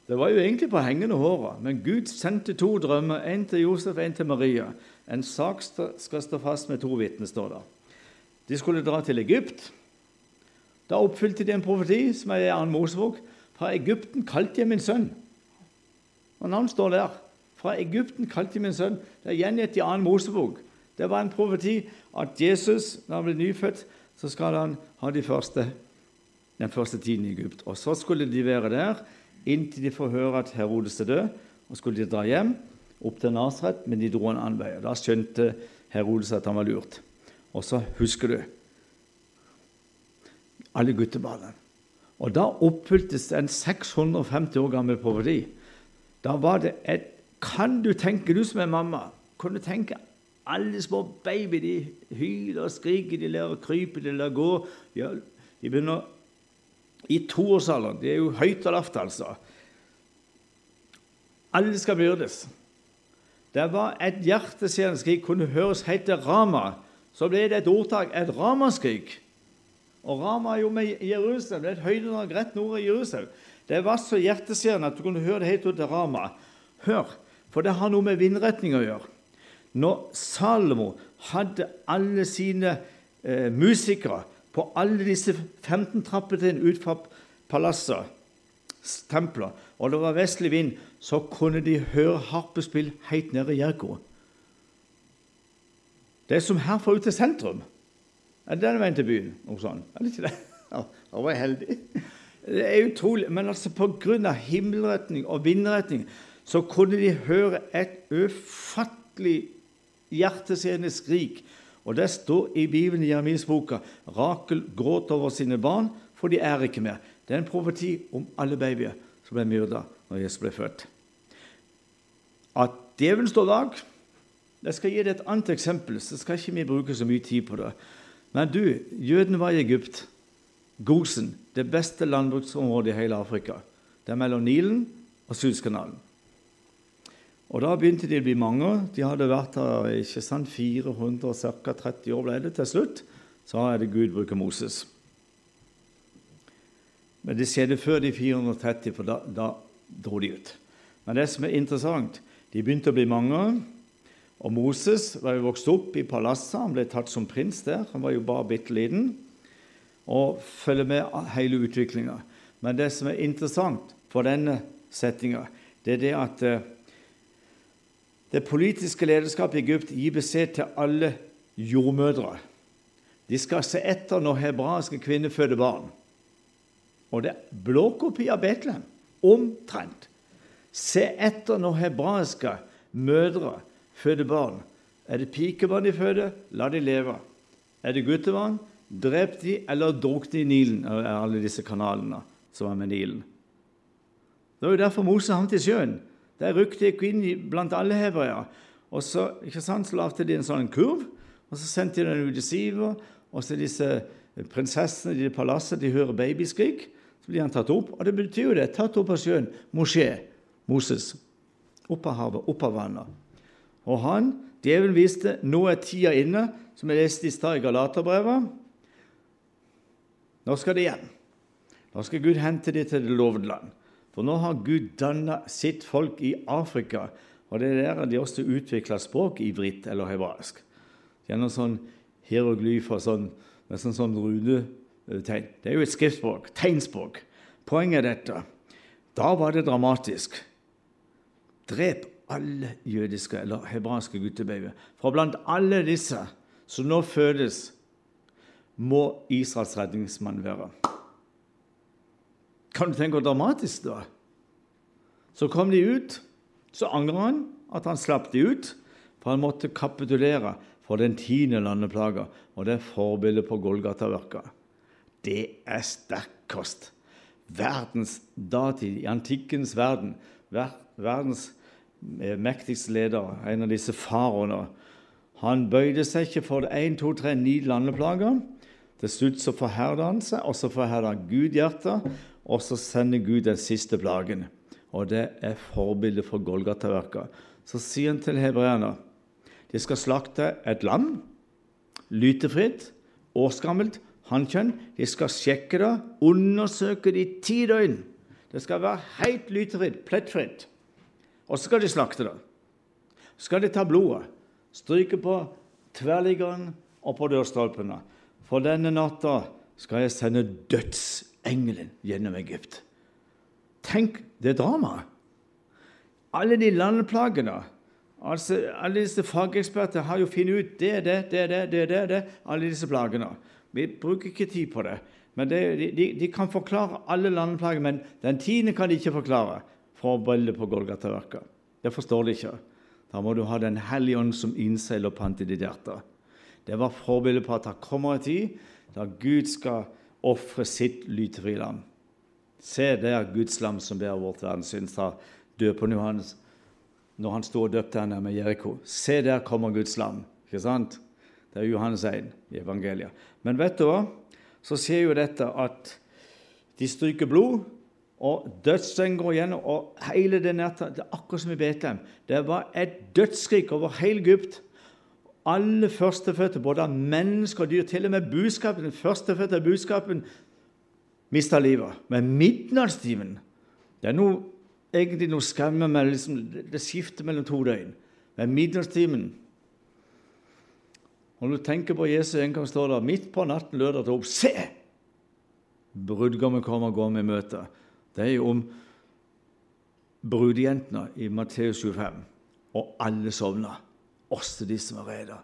Det var jo egentlig på hengende håret, men Gud sendte to drømmer, en til Josef en til Maria. En sak skal stå fast med to vitner, står det. De skulle dra til Egypt. Da oppfylte de en profeti som er i Ann-Mosebok. Fra Egypten kalte jeg min sønn. Og navnet står der. Fra Egypten kalte jeg min sønn. Det er gjengitt i 2. Mosebok. Det var en profeti at Jesus, når han ble nyfødt, så skal han ha de første, den første tiden i Egypt. Og så skulle de være der inntil de får høre at Herodes er død. Og skulle de dra hjem, opp til Nasaret, men de dro en annen vei. og Da skjønte Herodes at han var lurt. Og så husker du alle guttebarna. Og da oppfyltes en 650 år gammel profeti. Da var det et Kan du tenke, du som er mamma, kan du tenke alle små babyer de hyler og skriker, de lærer å krype, de lærer å gå. De begynner i toårsalderen. Det er jo høyt og lavt, altså. Alle skal byrdes. Det var et hjerteskjærende. Kunne høres helt til Rama. Så ble det et ordtak et ramaskrik. Og Rama er jo med Jerusalem. Det er et høydedrag rett nord i Jerusalem. Det var så hjerteskjærende at du kunne høre det helt ut til Rama. Hør, for det har noe med vindretning å gjøre. Når Salomo hadde alle sine eh, musikere på alle disse 15 trappetrinn ut fra palasset, templer, og det var vestlig vind, så kunne de høre harpespill helt nede i Jerko. Det er som herfra ut til sentrum. Er det den veien til byen? Noe sånt. Er det ikke det? Ja, da var jeg heldig. Det er utrolig. Men altså pga. himmelretning og vindretning så kunne de høre et ufattelig hjerteskjærende skrik. Og det står i Bibelen i Jeremias boka Rakel gråt over sine barn, for de er ikke mer. Det er en profeti om alle babyer som ble myrda når Jesus ble født. At djevelen står bak Jeg skal gi deg et annet eksempel, så skal ikke vi bruke så mye tid på det. Men du, jødene var i Egypt. Gosen, det beste landbruksområdet i hele Afrika. Det er mellom Nilen og Suezkanalen. Og Da begynte de å bli mange. De hadde vært her ikke sant, 400, ca. 30 år ble det til slutt. Så er det Gud bruker Moses. Men det skjedde før de 430, for da, da dro de ut. Men det som er interessant, de begynte å bli mange. Og Moses var jo vokst opp i palasset. Han ble tatt som prins der. Han var jo bare bitte liten. Og følger med hele utviklinga. Men det som er interessant for denne settinga, det er det at eh, det politiske lederskapet i Egypt gir beskjed til alle jordmødre. De skal se etter når hebraiske kvinner føder barn. Og det er blåkopi av Betlehem. Omtrent. Se etter når hebraiske mødre føder barn. Er det pikebarn de føder, la de leve. Er det guttebarn, drep de eller druk de i Nilen, alle disse kanalene som er med Nilen. Det var jo derfor Moses havnet i sjøen. Der rykte gikk inn blant alle hebreere. Og så, ikke sant, så lagde de en sånn kurv, og så sendte de den ut i sivet. Og så disse prinsessene i palasset de hører babyskrik. Så blir han tatt opp. Og det betyr jo det. Tatt opp av sjøen. Moshe. Moses. Opp av havet, opp av vannet. Og han, djevelen, viste nå er tida inne, som jeg leste i stad i Galaterbrevet. Nå skal det igjen. Nå skal Gud hente dem til det lovede land. For nå har Gud danna sitt folk i Afrika, og det er der de også utvikler språk i vritt eller hebraisk. Gjennom sånn hieroglyfer sånn, nesten sånn, runetegn. Det er jo et skriftspråk, tegnspråk. Poenget er dette. Da var det dramatisk. Drep alle jødiske eller hebraiske guttebabyer. For blant alle disse som nå fødes, må Israels redningsmann være. Kan du tenke hvor dramatisk det var? Så kom de ut. Så angrer han at han slapp de ut, for han måtte kapitulere for den tiende landeplaga, og det er forbildet på Golgata-verka. Det er sterk kost. Verdens datid, i antikkens verden, verdens eh, mektigste leder, en av disse faraoene, han bøyde seg ikke for én, to, tre, ni landeplager. Til slutt så forherda han seg, og så forherder Gud hjertet, og så sender Gud den siste plagen. Og det er forbildet for Golgata-verket. Så sier han til hebreerne de skal slakte et lam, lytefritt, årsgammelt, hannkjønn. De skal sjekke det, undersøke det i ti døgn. Det skal være helt lytefritt, plettfritt. Og så skal de slakte det. Så skal de ta blodet, stryke på tverrliggeren og på dørstolpene. For denne natta skal jeg sende dødsengelen gjennom Egypt. Tenk det dramaet! Alle de landeplagene altså, Alle disse fageksperter har jo funnet ut det det, det det, det det, det, alle disse plagene. Vi bruker ikke tid på det. Men det, de, de, kan forklare alle landeplager, men den tiende kan de ikke forklare. Forbildet på Golgata-verka. Det forstår de ikke. Da må du ha Den hellige ånd som innseiler pant i ditt hjerte. Det var forbildet på at det kommer en tid da Gud skal ofre sitt lytefrie lam. Se der Guds lam som ber vårt verdens synd, sa døperen Johannes når han sto og døpte henne med Jeriko. Se, der kommer Guds lam. Ikke sant? Det er Johannes 1 i evangeliet. Men vet du hva? Så sier jo dette at de stryker blod, og dødsstrengen går igjennom, og hele det nærtaket Det er akkurat som i Betlehem. Det var et dødsskrik over hele Egypt. Alle førstefødte, både av mennesker og dyr, til og med buskapen, førstefødte av buskapen, mista livet. Men midnattstimen Det er noe, egentlig noe skremmende med liksom, Det skifter mellom to døgn. Men midnattstimen Når du tenker på Jesus en kan står der midt på natten lørdag til opp Se! Brudgommen kommer og går med i. Det er jo om brudejentene i Matteus 25. Og alle sovna, også de som er redde.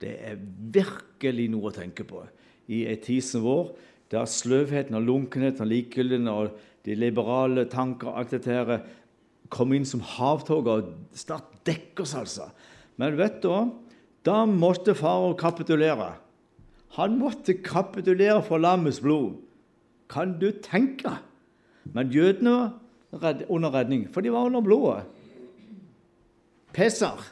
Det er virkelig noe å tenke på i ei tid som vår, der sløvheten og lunkenheten og likegyldigheten og de liberale tanker alt dette her kom inn som havtog og snart dekker oss, altså. Men vet du hva? Da måtte farao kapitulere. Han måtte kapitulere for lammets blod. Kan du tenke? Men jødene var under redning, for de var under blodet. Pesar,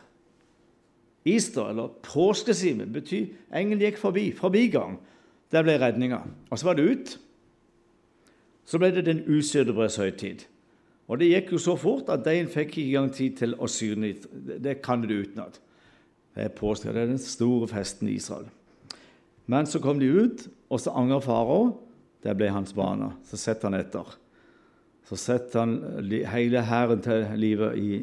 Easter, eller påskesimen, betyr engelen gikk forbi. Forbigang. Der ble redninga. Og så var det ut. Så ble det Den usøde brøds høytid. Og det gikk jo så fort at de fikk ikke engang tid til å syne. Det kan du utenat. Det er påske, det er den store festen i Israel. Men så kom de ut, og så angrer farao. Det ble hans bane. Så setter han etter. Så setter han hele hæren til livet i,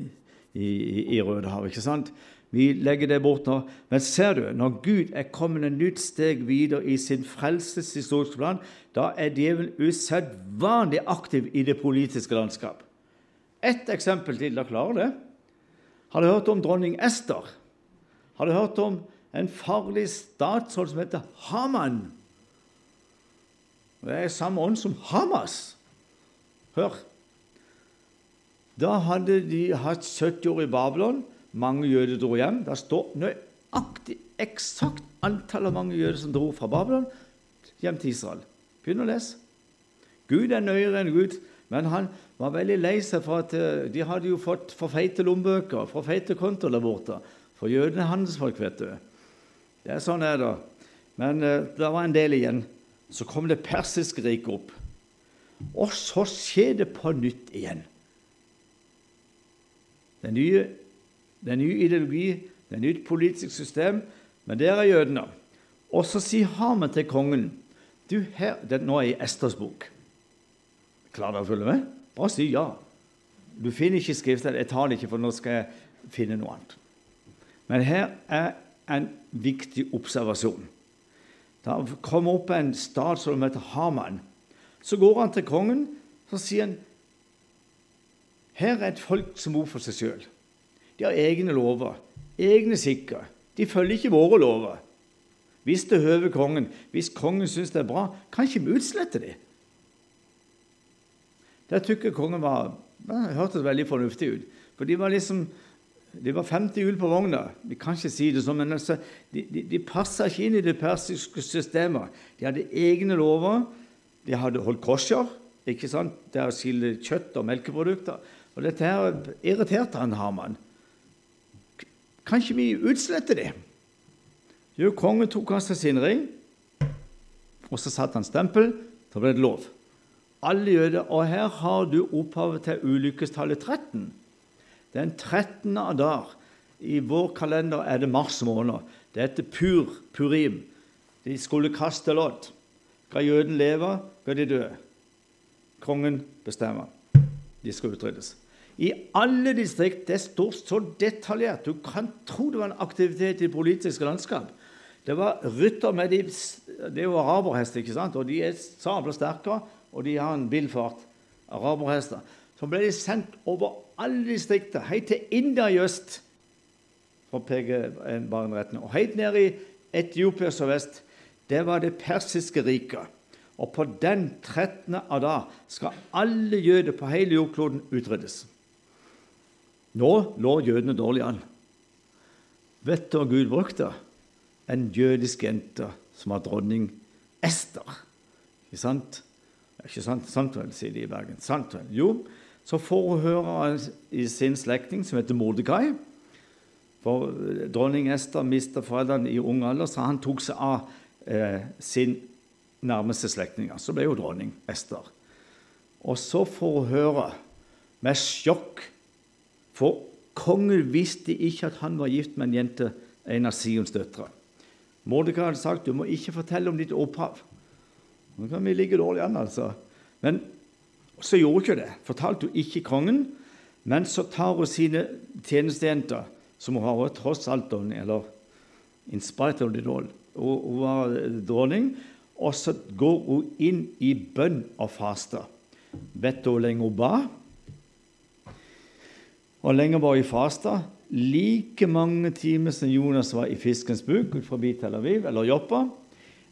i, i Rødehavet. ikke sant? Vi legger det bort nå. Men ser du, når Gud er kommet et nytt steg videre i sin frelseshistoriske plan, da er djevelen usedvanlig aktiv i det politiske landskap. Ett eksempel til. Da klarer det? Har du hørt om dronning Ester? Har du hørt om en farlig statsråd som heter Haman? Det er samme ånd som Hamas. Hør. Da hadde de hatt 70 år i Babylon. Mange jøder dro hjem. Det står nøyaktig eksakt antall av mange jøder som dro fra Babylon hjem til Israel. Begynn å lese. Gud er nøyere enn Gud, men han var veldig lei seg for at eh, de hadde jo fått for feite lommebøker, for feite kontoer der borte. For jødene er handelsfolk, vet du. Det er sånn er det. Men uh, det var en del igjen. Så kom det persiske riket opp. Og så skjer det på nytt igjen. Den nye det er en ny ideologi, det er et nytt politisk system, men der er jødene. Og så sier Haman til kongen du her, det, Nå er jeg i Esters bok. Klarer dere å følge med? Bare si ja. Du finner ikke skriften. Jeg tar det ikke, for nå skal jeg finne noe annet. Men her er en viktig observasjon. Da kommer opp en statsråd som heter Haman. Så går han til kongen så sier han, Her er et folk som bor for seg sjøl. De har egne lover, egne sikker. De følger ikke våre lover. Hvis det høver kongen, hvis kongen syns det er bra, kan ikke vi utslette det. Der tykker kongen var Det hørtes veldig fornuftig ut. For de var liksom de var 50 hjul på vogna. Vi kan ikke si det sånn, men altså, de, de, de passa ikke inn i det persiske systemet. De hadde egne lover. De hadde holdt kosher, ikke sant? det å skille kjøtt og melkeprodukter. Og dette her irriterte han Haman. Kan ikke vi utslette det? Jo, kongen tok av seg sin ring, og så satte han stempel. Da ble det lov. Alle jøder. Og her har du opphavet til ulykkestallet 13. Den 13. Adar. I vår kalender er det mars måned. Det heter pur, purim. De skulle kaste lodd. Skal jøden leve, skal de dø. Kongen bestemmer. De skal utryddes. I alle distrikt det står så detaljert. Du kan tro det var en aktivitet i politiske landskap. Det var rytter med de, Det er jo araberhester, ikke sant? og de er sabla sterke, og de har en vill fart. Araberhester. Så ble de sendt over alle distrikter, helt til India i øst, for å peke en bare. Og helt ned i Etiopia sørvest, det var det persiske riket. Og på den 13. av da skal alle jøder på hele jordkloden utryddes. Nå lå jødene dårlig an. Vet du hva Gud brukte? En jødisk jente som var dronning Ester. Ikke sant? Ikke sant, sant vel, sier de i Bergen. Sant vel. Jo, så får hun høre i sin slektning som heter Mordekai For dronning Ester mista foreldrene i ung alder, så han tok seg av eh, sin nærmeste slektninger. Så ble hun dronning Ester. Og så får hun høre, med sjokk For kongen visste ikke at han var gift med en jente, en av Sions døtre. Mordekai hadde sagt du må ikke fortelle om ditt opphav. Nå kan vi ligge dårlig an, altså. Men så gjorde hun ikke det. Fortalte hun ikke kongen. Men så tar hun sine tjenestejenter, som hun har tross alt eller in spite of the doll. Hun var dronning. Og så går hun inn i bønn og faster. Vet du hvor lenge hun ba? Og lenge var i fasta? Like mange timer som Jonas var i fiskens buk ut forbi Tel Aviv eller Joppa.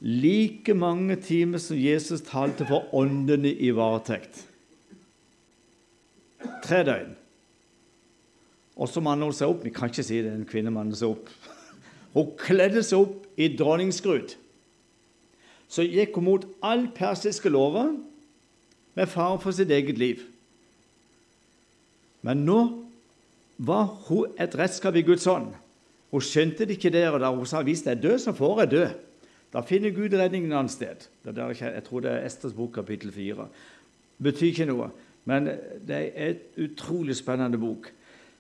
Like mange timer som Jesus talte for åndene i varetekt tre døgn. Og så manner hun seg opp. Vi kan ikke si det, en kvinne manner seg opp. Hun kledde seg opp i dronningskrut. Så gikk hun mot all persiske lover med fare for sitt eget liv. Men nå var hun et redskap i Guds ånd. Hun skjønte det ikke der og da. Hun sa hvis jeg er død, så får jeg dø. Da finner Gud redningen et annet sted. jeg tror det er Esters bok, kapittel 4. Betyr ikke noe. Men det er et utrolig spennende bok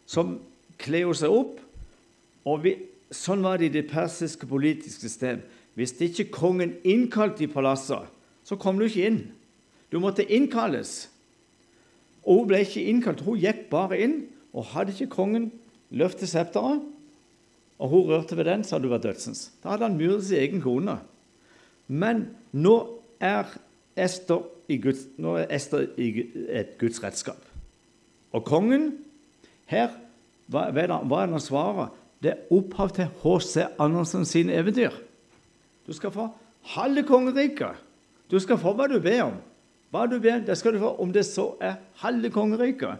som kler seg opp. og vi, Sånn var det i det persiske politiske system. Hvis ikke kongen innkalte i palasset, så kom du ikke inn. Du måtte innkalles. Og hun ble ikke innkalt. Hun gikk bare inn. Og hadde ikke kongen løftet septeret, og hun rørte ved den, så hadde hun vært dødsens. Da hadde han myrdet sin egen kone. Men nå er Ester Guds, nå er Ester et Guds redskap. Og kongen her, hva, hva er han svarer? Det er opphav til H.C. Andersen sine eventyr. Du skal få halve kongeriket. Du skal få hva du ber om. Hva du ber, det skal du få om det så er halve kongeriket.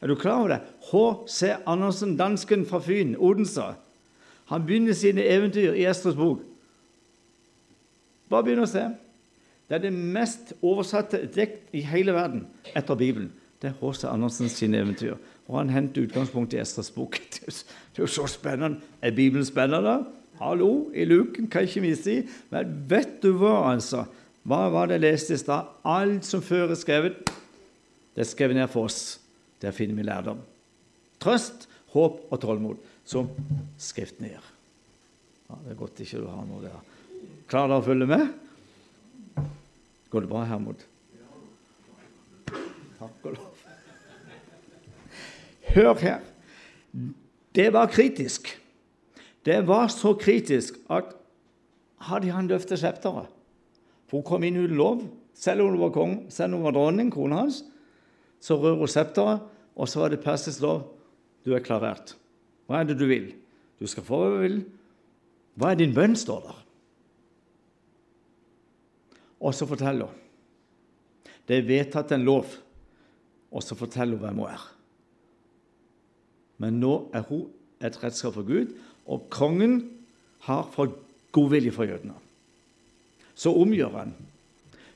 Er du klar over det? H.C. Andersen, dansken fra Fyn, Odense. Han begynner sine eventyr i Esters bok. Bare begynn å se. Det er det mest oversatte dikt i hele verden etter Bibelen. Det er H.C. Andersens sine eventyr. Og han henter utgangspunkt i Estras bok. Det er jo så spennende. Er Bibelen spennende? Hallo, i luken kan ikke vi si. Men vet du hva, altså? Hva var det jeg leste i stad? Alt som før er skrevet, det er skrevet ned for oss. Der finner vi lærdom. Trøst, håp og tålmod. Som Skriften gir. Ja, det er godt ikke du har noe der. Klarer dere å følge med? Går det bra, Hermod? Takk og lov. Hør her. Det var kritisk. Det var så kritisk at hadde han løftet septeret For hun kom inn uten lov, selv om hun var kong, selv om hun var dronning, kona hans. Så rører hun septeret, Og så var det persisk lov. Du er klarert. Hva er det du vil? Du skal få hva du vil. Hva er din bønn, står der. Og så forteller hun. Det er vedtatt en lov, og så forteller hun hvem hun er. Men nå er hun et redskap for Gud, og kongen har fått godvilje for jødene. Så omgjør han.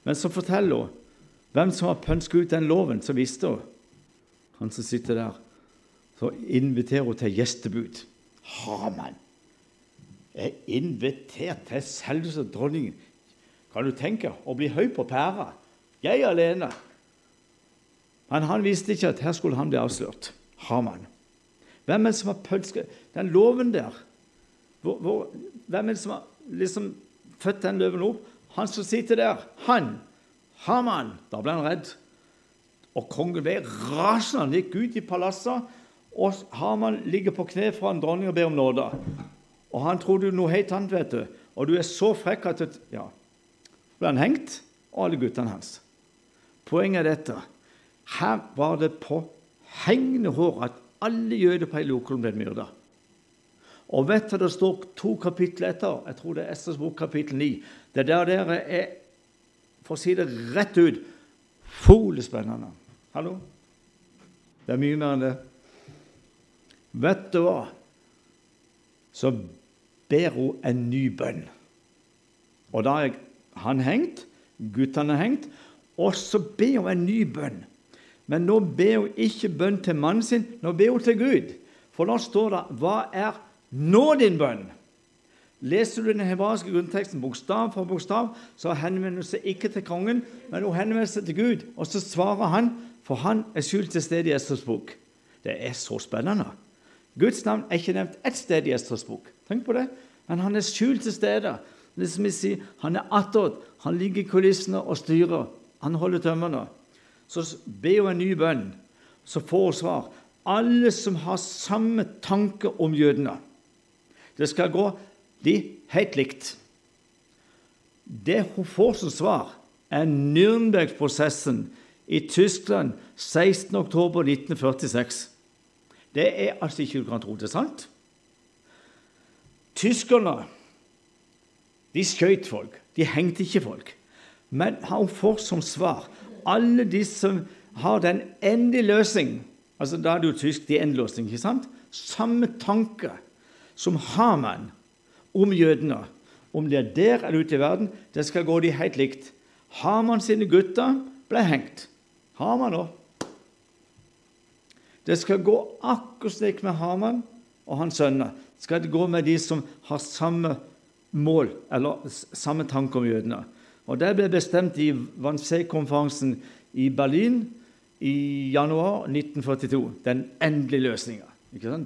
Men så forteller hun hvem som har pønsket ut den loven, så visste hun. Han som sitter der. Så inviterer hun til gjestebud. Haman er invitert til selveste dronningen. Kan du tenke å bli høy på pæra? Jeg alene. Men han visste ikke at her skulle han bli avslørt. Haman. Hvem er det som har pølsket Den loven der hvor, hvor, Hvem er det som har liksom født den løven opp? Han som sitter der. Han. Haman. Da ble han redd. Og kongen ble rasende. Han gikk ut i palasset, og Haman ligger på kne foran dronningen og ber om nåde. Og han trodde noe helt annet, vet du. Og du er så frekk at Ja. ble han hengt, og alle guttene hans. Poenget er dette. Her var det på hengende hår at alle jøder på hele Lokollen ble myrda. Og vet du, det står to kapitler etter, jeg tror det er Esters bok kapittel 9, det der dere er, for å si det rett ut, folespennende. Hallo? Det er mye mer enn det. Vet du hva? Så ber hun en ny bønn. Og da er han hengt, guttene er hengt, og så ber hun en ny bønn. Men nå ber hun ikke bønn til mannen sin, nå ber hun til Gud. For da står det 'Hva er nå din bønn?' Leser du den hebraiske grunnteksten bokstav for bokstav, så henvender hun seg ikke til kongen, men hun henvender seg til Gud. Og så svarer han, for han er skjult til stede i Esters bok. Det er så spennende. Guds navn er ikke nevnt ett sted i Esters bok. Tenk på det. Men han er skjult til stede. Det som jeg sier, Han er attåt. Han ligger i kulissene og styrer. Han holder tømmene. Så be hun en ny bønn, så får hun svar. Alle som har samme tanke om jødene. Det skal gå de helt likt. Det hun får som svar, er Nürnberg-prosessen i Tyskland 16.10.1946. Det er altså ikke du kan tro det er sant. Tyskerne de skjøt folk, de hengte ikke folk. Men hun får som svar alle de som har den endelige løsning altså Da er det jo tysk de endeløsning, løsning, ikke sant? Samme tanke som har man om jødene. Om det er der eller ute i verden, det skal gå de helt likt. Haman sine gutter ble hengt. Haman òg. Det skal gå akkurat slik med Haman og hans sønner. Skal det gå med de som har samme mål, eller samme tanke om jødene. Og Det ble bestemt i Wannsee-konferansen i Berlin i januar 1942. Den endelige løsninga.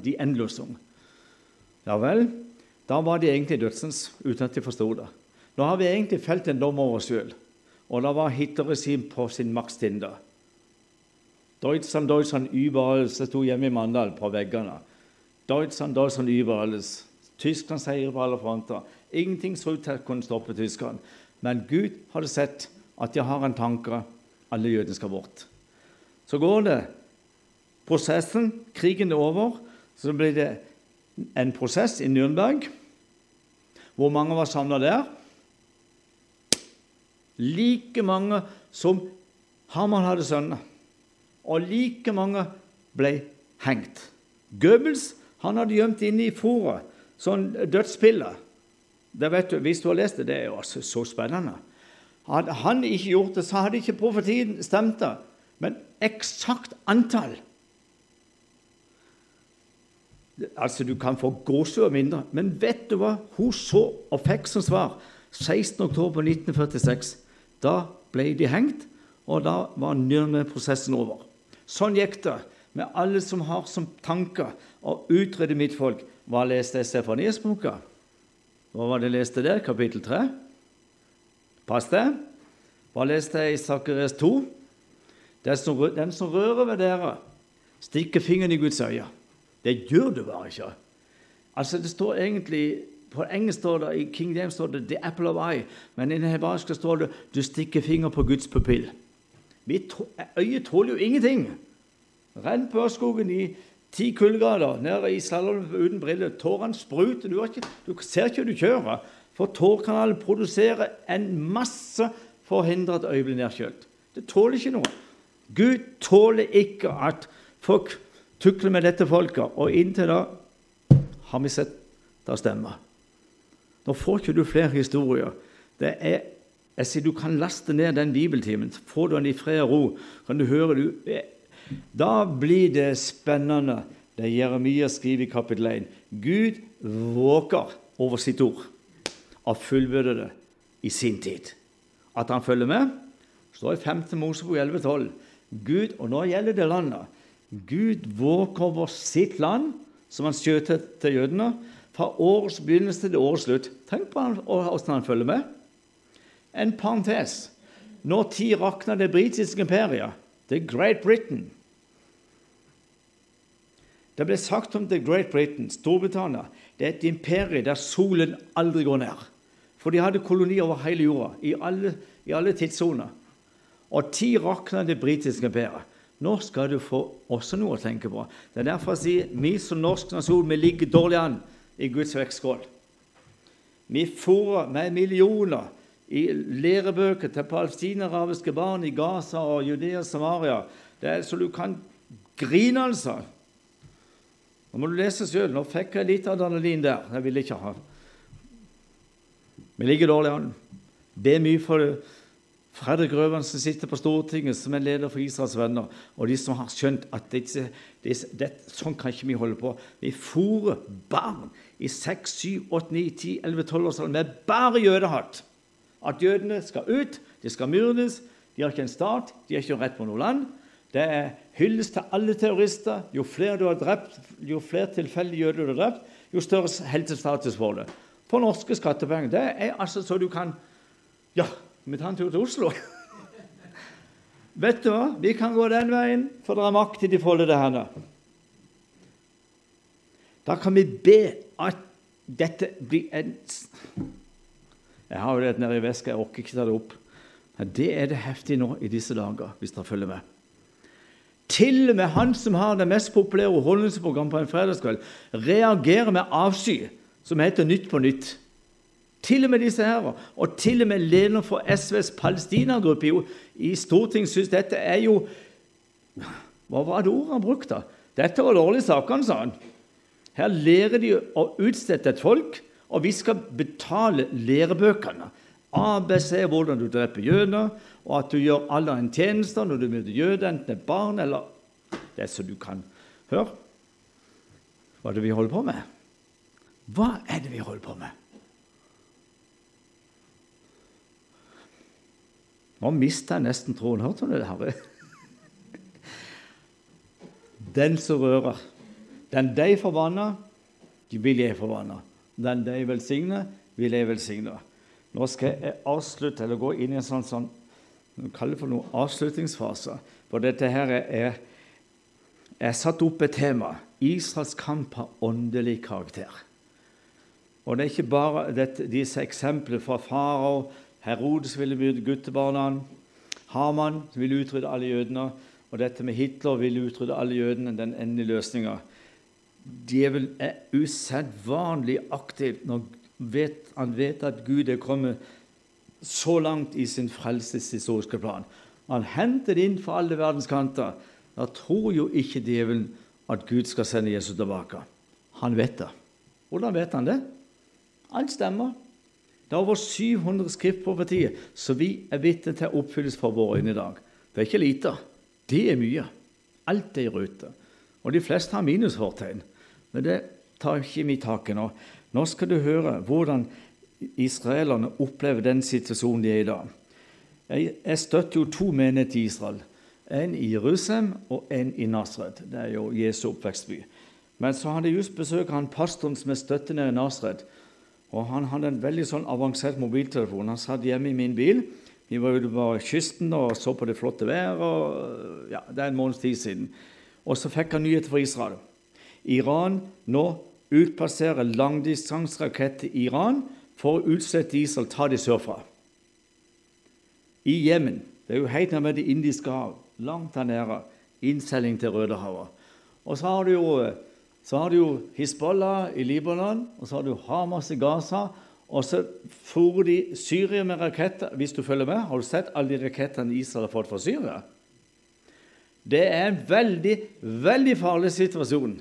De endeløsning. Ja vel, da var de egentlig dødsens, uten at de forsto det. Nå har vi egentlig felt en dom over oss sjøl, og da var Hitlerregimet på sin makstinde. Deutschland, Deutschland überalls. Det sto hjemme i Mandal på veggene. Deutschland, Deutschland überalls. Tyskland seier på alle fronter. Ingenting så ut til å kunne stoppe tyskerne. Men Gud hadde sett at de har en tanke alle jødene skal bort. Så går det. Prosessen, krigen er over. Så blir det en prosess i Nürnberg. Hvor mange var samla der? Like mange som Haman hadde sønner. Og like mange ble hengt. Goebbels han hadde gjemt inne i fôret sånn dødspiller. Det vet du, Hvis du har lest det, det er jo altså så spennende. Hadde han ikke gjort det, så hadde ikke profetien stemt. det. Men eksakt antall Altså, Du kan få gåsehud mindre, men vet du hva hun så og fikk som svar 16.10.1946? Da ble de hengt, og da var Nürnberg-prosessen over. Sånn gikk det med alle som har som tanke å utrydde mitt folk. Hva leste jeg Stefanias-boka? Hva var det leste der? Kapittel 3? Pass det. Hva leste jeg i Sakarias 2? Den den som rører ved dere, stikker fingeren i Guds øye. Det gjør du bare ikke. Altså, det står egentlig På engelsk står det, i King James står det 'the apple of eye', men i det hebraiske står det 'du stikker finger på Guds pupill'. Øyet tåler jo ingenting. Renn på Ørskogen i ti kuldegrader nede i slalåm uten briller. Tårene spruter. Du, ikke, du, ser ikke du kjører. For tårkanalen produserer en masse for å hindre at øyet blir nedkjølt. Det tåler ikke noe. Gud tåler ikke at folk tukler med dette folket. Og inntil da har vi sett det stemme. Nå får ikke du flere historier. Det er, jeg sier Du kan laste ned den bibeltimen. Får du den i fred og ro, kan du høre du, Da blir det spennende, det Jeremia skriver i kapittel 1. Gud våker over sitt ord og fullbyrder det i sin tid. At han følger med, står i 5. Mosebok 11,12. Gud, og nå gjelder det landet. Gud våk over sitt land, som han skjøt til jødene, fra årets begynnelse til årets slutt. Tenk på hvordan han følger med. En parentes. Når tid rakna det britiske imperiet, The Great Britain Det ble sagt om The Great Britain, Storbritannia, det er et imperium der solen aldri går ned. For de hadde kolonier over hele jorda, i alle, i alle tidssoner. Og tid rakna det britiske imperiet. Nå skal du få også noe å tenke på. Det er derfor jeg sier vi som norsk nasjon vi ligger dårlig an i Guds vektskål. Vi fôrer med millioner i lærebøker til palestinarabiske barn i Gaza og Judea og Samaria. Det er så du kan grine, altså. Nå må du lese sjøl. Nå fikk jeg litt adrenalin der. Jeg ville ikke ha. Vi ligger dårlig an. Be mye for det. Fredrik Røvan som sitter på Stortinget, som er leder for Israels venner, og de som har skjønt at det, det, det, sånn kan ikke vi holde på. Vi fôrer barn i 6, 7, 8, 9, 10, 11, 12 års alder med bare jødehatt. At jødene skal ut, de skal myrdes. De har ikke en stat, de har ikke rett på noe land. Det er hyllest til alle terrorister. Jo flere du har drept, jo flere tilfeldige jøder du har drept, jo større helsestatus får du. På norske skattepenger. Det er altså så du kan Ja, vi tar en tur til Oslo. Vet du hva? Vi kan gå den veien, for det er makt i de foldede hender. Da kan vi be at dette blir en Jeg har jo det nede i veska, jeg orker ikke ta det opp. Det er det heftig nå i disse dager, hvis dere følger med. Til og med han som har det mest populære underholdningsprogrammet på en fredagskveld, reagerer med avsky, som heter Nytt på nytt. Til og med disse her, og til og med lederen for SVs Palestina-gruppe i, Stortinget syns dette er jo Hva var det ordet han brukte? Dette var dårlige saker, sa han. Her lærer de å utstette et folk, og vi skal betale lærebøkene. ABC, hvordan du dreper jøder, og at du gjør alle en tjeneste når du møter jøder, enten er barn eller det som du kan. Hør hva er det vi holder på med. Hva er det vi holder på med? Nå mista jeg nesten troen. Hørte du det, Harry? Den som rører. Den de forbanna, vil jeg forbanne. Den de velsigner, vil jeg velsigne. Nå skal jeg avslutte, eller gå inn i en sånn, sånn vi kaller det for noe avslutningsfase. For dette her er Jeg satt opp et tema. Israels kamp har åndelig karakter. Og det er ikke bare dette, disse eksemplene fra farao Herodes ville myrde guttebarna. Haman ville utrydde alle jødene. Og dette med Hitler ville utrydde alle jødene. Den endelige løsninga. Djevelen er usedvanlig aktiv når vet, han vet at Gud er kommet så langt i sin frelseshistoriske plan. Han henter inn fra alle verdens kanter. Da tror jo ikke djevelen at Gud skal sende Jesus tilbake. Han vet det. Hvordan vet han det? Alt stemmer. Det er over 700 skriftprofetier som vi er vitne til oppfylles for våre øyne i dag. Det er ikke lite. Det er mye. Alt er i rute. Og de fleste har minusfortegn. Men det tar ikke vi tak i nå. Nå skal du høre hvordan israelerne opplever den situasjonen de er i dag. Jeg, støtter jo to menigheter i Israel. En i Jerusalem og en i Nasred. Det er jo Jesu oppvekstby. Men så hadde jeg just besøk av en pastoren som er støttende i Nasred. Og han hadde en veldig sånn avansert mobiltelefon. Han satt hjemme i min bil. Vi var ute på kysten og så på det flotte været. Ja, det er en måneds tid siden. Og så fikk han nyheter fra Israel. Iran nå utplasserer langdistanserakett til Iran for å utslette Israel, ta de sørfra. I Jemen. Det er jo helt nærme Det indiske hav. Langt der nede. innseiling til Rødehavet. Og så har du jo, så har du jo Hizbollah i Libanon, og så har du Hamas i Gaza. Og så for de Syria med raketter. Hvis du følger med, har du sett alle de rakettene Israel har fått fra Syria? Det er en veldig, veldig farlig situasjon.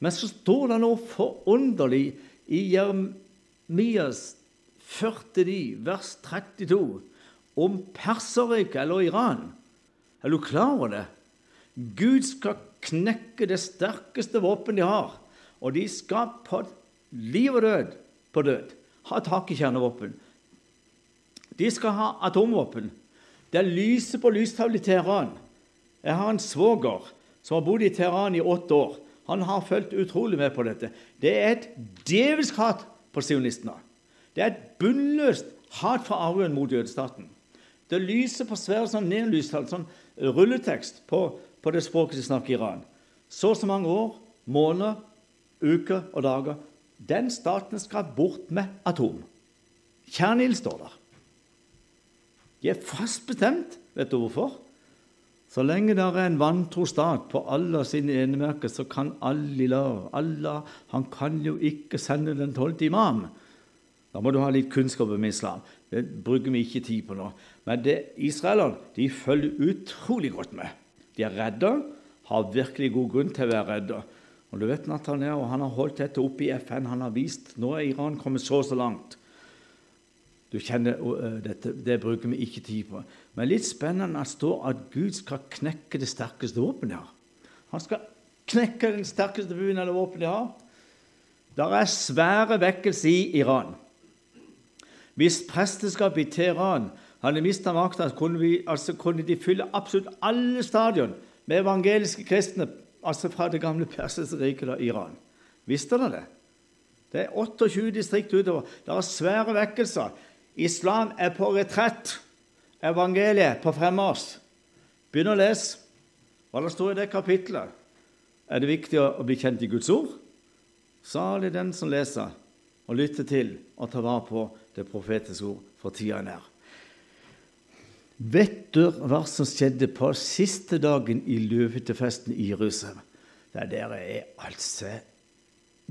Men så står det noe forunderlig i Jeremias 49, vers 32, om Perserriket eller Iran. Er du klar over det? Gud skal knekke det sterkeste våpen de har, og de skal på liv og død på død ha tak i kjernevåpen. De skal ha atomvåpen. Det er lyset på lystavlen i Teheran. Jeg har en svoger som har bodd i Teheran i åtte år. Han har fulgt utrolig med på dette. Det er et djevelsk hat på sionistene. Det er et bunnløst hat fra arven mot jødestaten. Det lyser på svære sånn nedlyst sånn rulletekst på, på, det språket de snakker i Iran. Så og så mange år, måneder, uker og dager. Den staten skal bort med atom. Kjernild står der. De er fast bestemt. Vet du hvorfor? Så lenge det er en vantro stat på alle sine enemerker, så kan Allah, Allah han kan jo ikke sende den tolvte imam. Da må du ha litt kunnskap om islam. Det bruker vi ikke tid på nå. Men det, israelerne de følger utrolig godt med. De er redde, har virkelig god grunn til å være redde. Og du vet Netanyahu, han har holdt dette oppe i FN. Han har vist nå er Iran kommet så og så langt. Du kjenner dette, Det bruker vi ikke tid på. Men litt spennende står at Gud skal knekke det sterkeste våpenet har. Han skal knekke den sterkeste begynnende våpenet de har. Det er svære vekkelser i Iran. Hvis presteskapet i Teheran hadde mista makta, kunne, altså kunne, de fylle absolutt alle stadion med evangeliske kristne altså fra det gamle persiske riket og Iran. Visste dere det? Det er 28 distrikt utover. Det er svære vekkelser. Islam er på retrett. Evangeliet på fremmarsj. Begynn å lese hva det står i det kapitlet. Er det viktig å bli kjent i Guds ord? Salig den som leser og lytter til og tar vare på det profetiske ord for tida nær. Vet du hva som skjedde på siste dagen i løvehyttefesten i Jerusalem? Det der er altså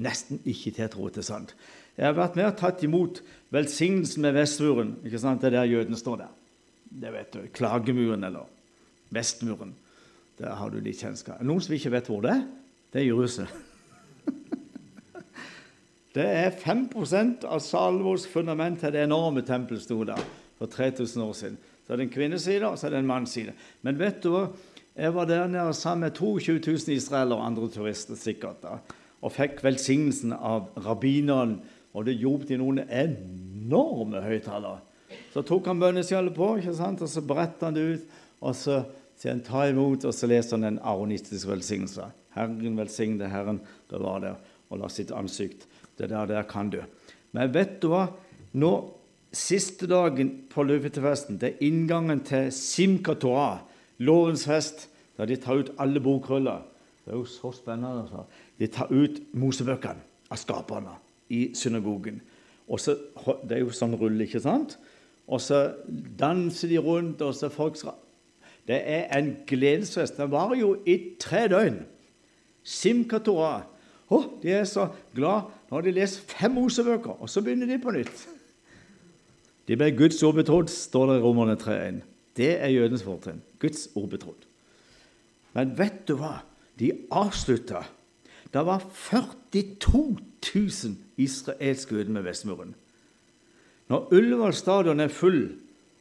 nesten ikke til å tro til sant. Jeg har vært med og tatt imot velsignelsen med Vestmuren. ikke sant? Det er der jødene står der. Det vet du. Klagemuren eller Vestmuren. Der har du litt kjennskap. Noen som ikke vet hvor det er? Det er Jerusalem. det er 5% av Salvos fundament til det enorme tempelet sto der for 3000 år siden. Så er det en kvinneside og så er det en mannsside. Men vet du hva? Jeg var der nede sammen med 22 000 israelere og andre turister sikkert da, og fikk velsignelsen av rabbineren. Og det jobbet de noen enorme høyttalere. Så tok han bønneskjellet på, ikke sant? og så brettet han det ut. Og så sier han 'ta imot', og så leser han den aronistiske velsignelse. Herren velsigne Herren var der og la sitt ansikt. Det der, der kan du. Men vet du hva? Nå siste dagen på løvetefesten, det er inngangen til Simka Torah, lovens fest, der de tar ut alle bokruller. Det er jo så spennende. Altså. De tar ut Mosebøkene av skaperne i synagogen. Og så, Det er jo sånn rulle, ikke sant? Og så danser de rundt, og så folk skal Det er en gledesfest. Den varer jo i tre døgn. Simka Torah. Oh, de er så glad når de leser fem Mosebøker, og så begynner de på nytt. De ble Guds ord betrodd, står det i Romerne 3,1. Det er jødens fortrinn. Guds ord betrodd. Men vet du hva? De avslutta. Det var 42 000 israelske jøder med Vestmuren. Når Ullevål stadion er full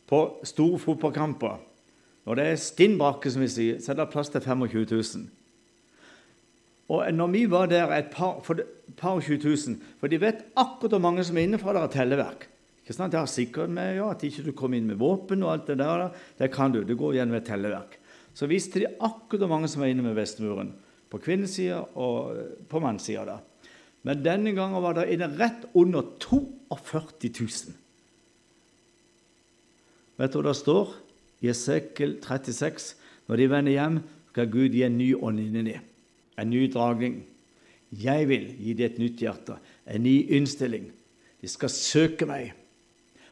på store fotballkamper, når det er stinn brakke, som vi sier, så er det plass til 25 000. Og når vi var der et par, for par 20 000 For de vet akkurat hvor mange som er inne fra deres telleverk. Ikke sant? Det har sikkert med ja, at ikke du kommer inn med våpen og alt det der. Det kan du. Det går gjennom et telleverk. Så visste de akkurat hvor mange som var inne med Vestmuren. På kvinnesida og eh, på mannssida. Men denne gangen var det inne rett under 42 000. Vet du hva det står i Esekel 36? Når de vender hjem, skal Gud gi en ny ånd inni dem. En ny dragning. Jeg vil gi dem et nytt hjerte, en ny innstilling. De skal søke meg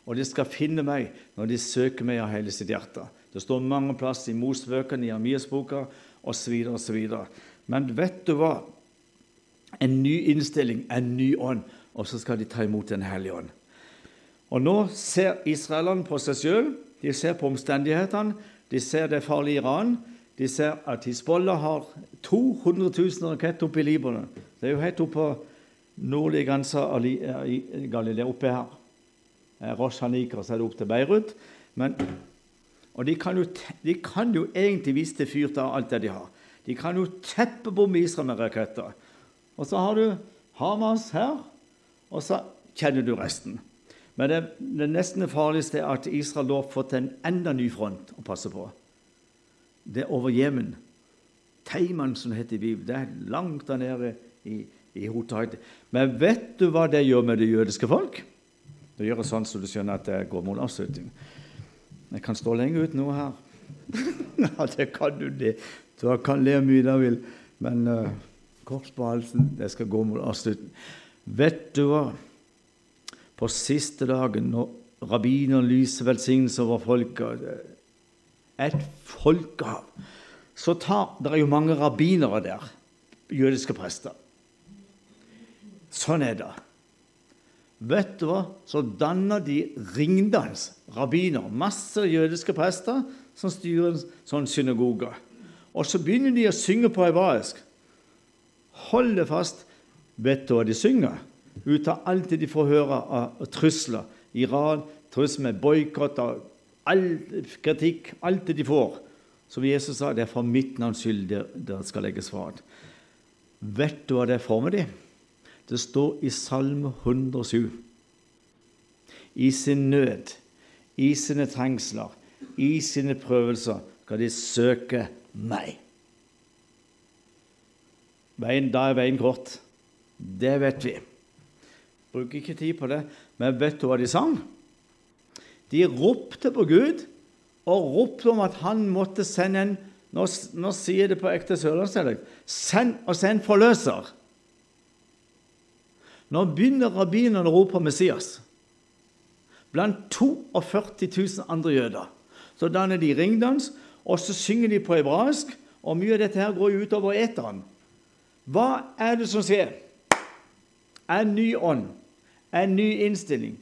og de skal finne meg når de søker meg av hele sitt hjerte. Det står mange plasser i Mosebøkene, i Amias-boka osv. osv. Men vet du hva? En ny innstilling, en ny ånd, og så skal de ta imot Den hellige ånd. Og Nå ser israelerne på seg sjøl, de ser på omstendighetene, de ser det farlige Iran. De ser at Hizbollah har 200 000 raketter oppe i Libanon. Det er jo helt oppe på nordlige grensa av Galilea, oppe her. Rosh Hanikra, så er det opp til Beirut. Men, og de kan, jo, de kan jo egentlig vise til fyrt av alt det de har. De kan jo teppebombe Israel med raketter. Og så har du Hamas her, og så kjenner du resten. Men det, det nesten farligste er at Israel da har fått en enda ny front å passe på. Det er over Jemen. Teiman, som det heter i Bibelen. Det er langt der nede i, i Hotaite. Men vet du hva det gjør med det jødiske folk? Det gjør det sånn så du skjønner at det går mot avslutning. Jeg kan stå lenge ut nå her. ja, det kan du det. Du kan le mye du vil, men uh, kors på halsen, det skal gå mot avslutning. Vet du hva? På siste dagen, når rabbineren lyser velsignelse over folket Et folkehav. Så tar Det er jo mange rabbinere der, jødiske prester. Sånn er det. Vet du hva? Så danner de ringdans, rabbiner, masse jødiske prester som styrer en sånn synagoge. Og så begynner de å synge på hebraisk. Hold det fast. Vet du hva de synger? Ut av alt det de får høre av trusler. Iran, trusler med boikott, all kritikk, alt det de får. Som Jesus sa, det er for mitt navns skyld det skal legges fra. Vet du hva det er for med dem? Det står i Salme 107. I sin nød, i sine trengsler, i sine prøvelser skal de søke meg. Veien, da er veien kort. Det vet vi. Bruker ikke tid på det. Men vet du hva de sang? De ropte på Gud og ropte om at han måtte sende en Nå, nå sier det på ekte sørlandsdialekt send oss en forløser. Nå begynner rabbinerne å rope Messias. Blant 42 000 andre jøder. Så danner de ringdans, og så synger de på hebraisk. Og mye av dette her går jo utover eteren. Hva er det som skjer? En ny ånd, en ny innstilling.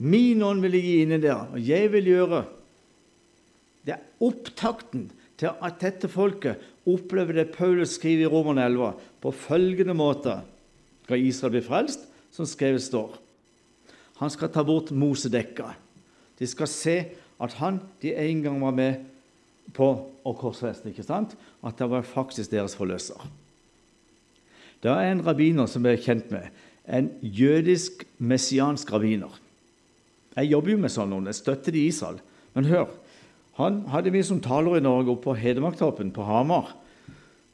Min ånd vil jeg gi inni der, og jeg vil gjøre Det er opptakten til at dette folket opplever det Paulus skriver i Romerne 11 på følgende måte skal Israel bli frelst, som skrevet står. Han skal ta bort Mosedekka. De skal se at han de en gang var med på å korsfeste. ikke sant? At det var faktisk deres forløser. Det er en rabbiner som jeg er kjent med. En jødisk, messiansk rabbiner. Jeg jobber jo med sånn noen. Jeg støtter de i Israel. Men hør, han hadde vi som taler i Norge oppe på Hedmarktoppen, på Hamar.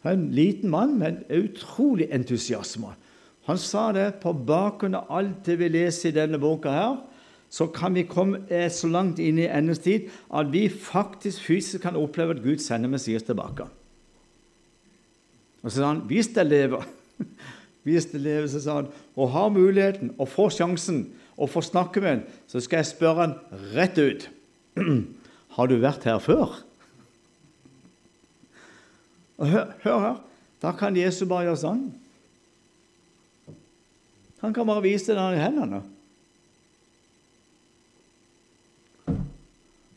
En liten mann med en utrolig entusiasme. Han sa det på bakgrunn av alt det vi leser i denne boka her, så kan vi komme så langt inn i endens tid at vi faktisk fysisk kan oppleve at Gud sender Messias tilbake. Og så sa han hvis det lever, hvis det lever, så sa han, og har muligheten og får sjansen og får snakke med ham, så skal jeg spørre han rett ut Har du vært her før? Og hør, hør her. Da kan Jesus bare gjøre sånn. Han kan bare vise det i hendene.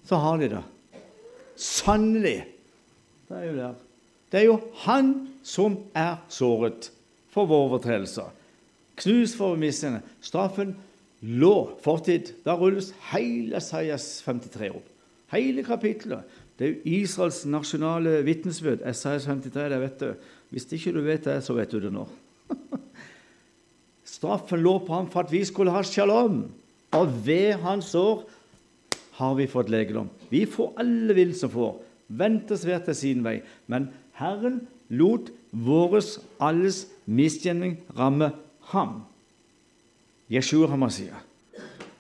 Så har de det. Sannelig. Det er jo der. Det er jo han som er såret for våre overtredelser. Knust for missene. Straffen lå fortid. Da rulles hele Esaias 53 opp. Hele kapittelet. Det er jo Israels nasjonale vitnesbyrd. Esaias 53, det vet du. Hvis ikke du vet det, så vet du det nå. Straffen lå på ham for at vi skulle ha shalom. Og ved hans år har vi fått legedom. Vi får alle vil som får. Ventes hver til sin vei. Men Herren lot våres alles misgjerning ramme ham. Jeshua Hamasiah.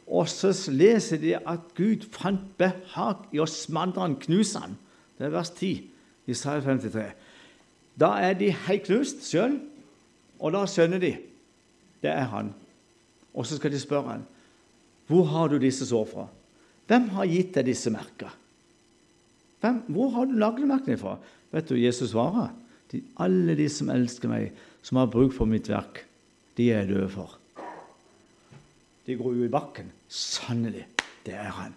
Og så leser de at Gud fant behag i å smandre han, knuse han. Det er vers 10 i Isaiah 53. Da er de helt knust sjøl, og da skjønner de det er han. Og så skal de spørre han, hvor har du disse sår fra? Hvem har gitt deg disse merker? Hvem, hvor har du naglemerkene fra? Vet du, Jesus svarer. De, alle de som elsker meg, som har bruk for mitt verk, de er jeg døde for. De går jo i bakken. Sannelig, det er han.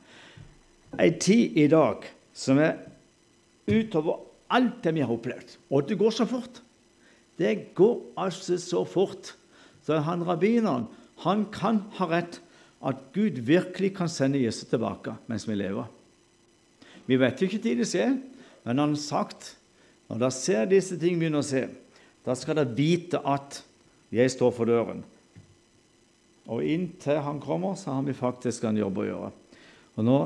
Ei tid i dag som er utover alt det vi har opplevd. Og det går så fort. Det går altså så fort. Så han rabbineren han kan ha rett at Gud virkelig kan sende Jesus tilbake mens vi lever. Vi vet jo ikke når det skjer, men han har sagt når dere ser disse ting begynner å se, da skal dere vite at jeg står for døren. Og inntil han kommer, så har vi faktisk en jobb å gjøre. Og nå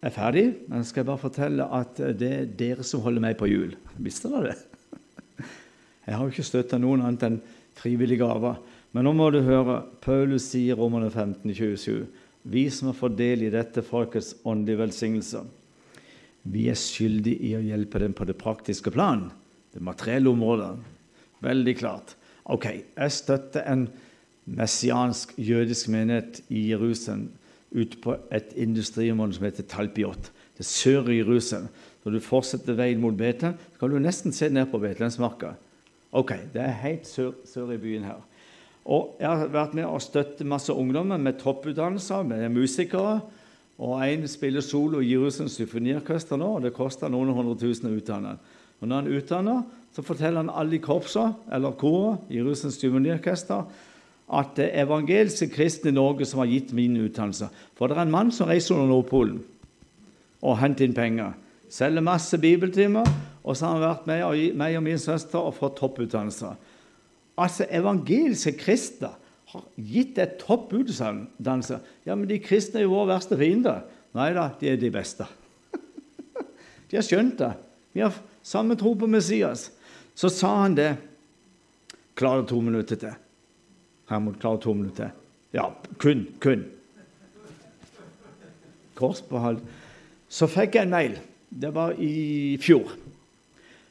er jeg ferdig, men skal jeg bare fortelle at det er dere som holder meg på hjul. Visste dere det? Jeg har jo ikke støtta noen annet enn frivillige gaver. Men nå må du høre. Paulus sier i Romerne 15, 27, vi som har fått del i dette folkets åndelige velsignelse, vi er skyldige i å hjelpe dem på det praktiske plan, det materielle området. Veldig klart. Ok, jeg støtter en messiansk jødisk menighet i Jerusalem ute på et industriområde som heter Talpiot. Det er sør i Jerusalem. Når du fortsetter veien mot Betel, kan du nesten se ned på Betlehemsmarka. Ok, det er helt sør, sør, i byen her. Og Jeg har vært med og støttet masse ungdommer med topputdannelser, med musikere. Og en spiller solo i Jerusalem symfoniorkester nå, og det koster noen hundre tusen å utdanne. Og når han utdanner, så forteller han alle i korpset, eller koret Jerusalem symfoniorkester at det er evangeliske kristne i Norge som har gitt min utdannelse. For det er en mann som reiser under Nordpolen og henter inn penger. Selger masse bibeltimer og så har han vært med meg og min søster og fått topputdannelse. Altså, evangeliske kristne har gitt et topp utdannelse. Ja, men de kristne er jo våre verste fiender. Nei da, de er de beste. de har skjønt det. Vi har samme tro på Messias. Så sa han det. Klarer to minutter til. Hermod, klarer to minutter til. Ja, kun. Kun. Korsbehold. Så fikk jeg en mail. Det var i fjor.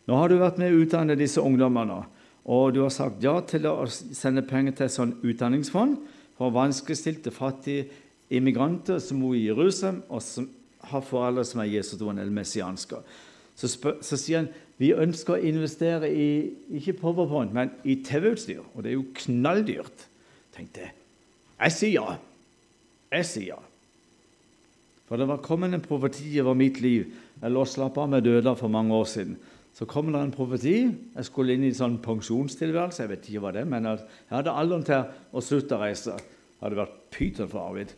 Nå har du vært med å utdanne disse ungdommene, og du har sagt ja til å sende penger til et sånt utdanningsfond for vanskeligstilte, fattige immigranter som bor i Jerusalem, og som har foreldre som er jesutroende eller messianske. Så, så, sier han vi ønsker å investere i ikke powerpoint, men i TV-utstyr. Og det er jo knalldyrt. tenkte Jeg Jeg sier ja. Jeg sier ja. For det var kommet en profeti over mitt liv. Jeg lå slapp av med døde for mange år siden. Så kom det en profeti. Jeg skulle inn i en sånn pensjonstilværelse. Jeg vet ikke hva det er, men jeg hadde alderen til å slutte å reise. Det hadde vært pyton for Arvid.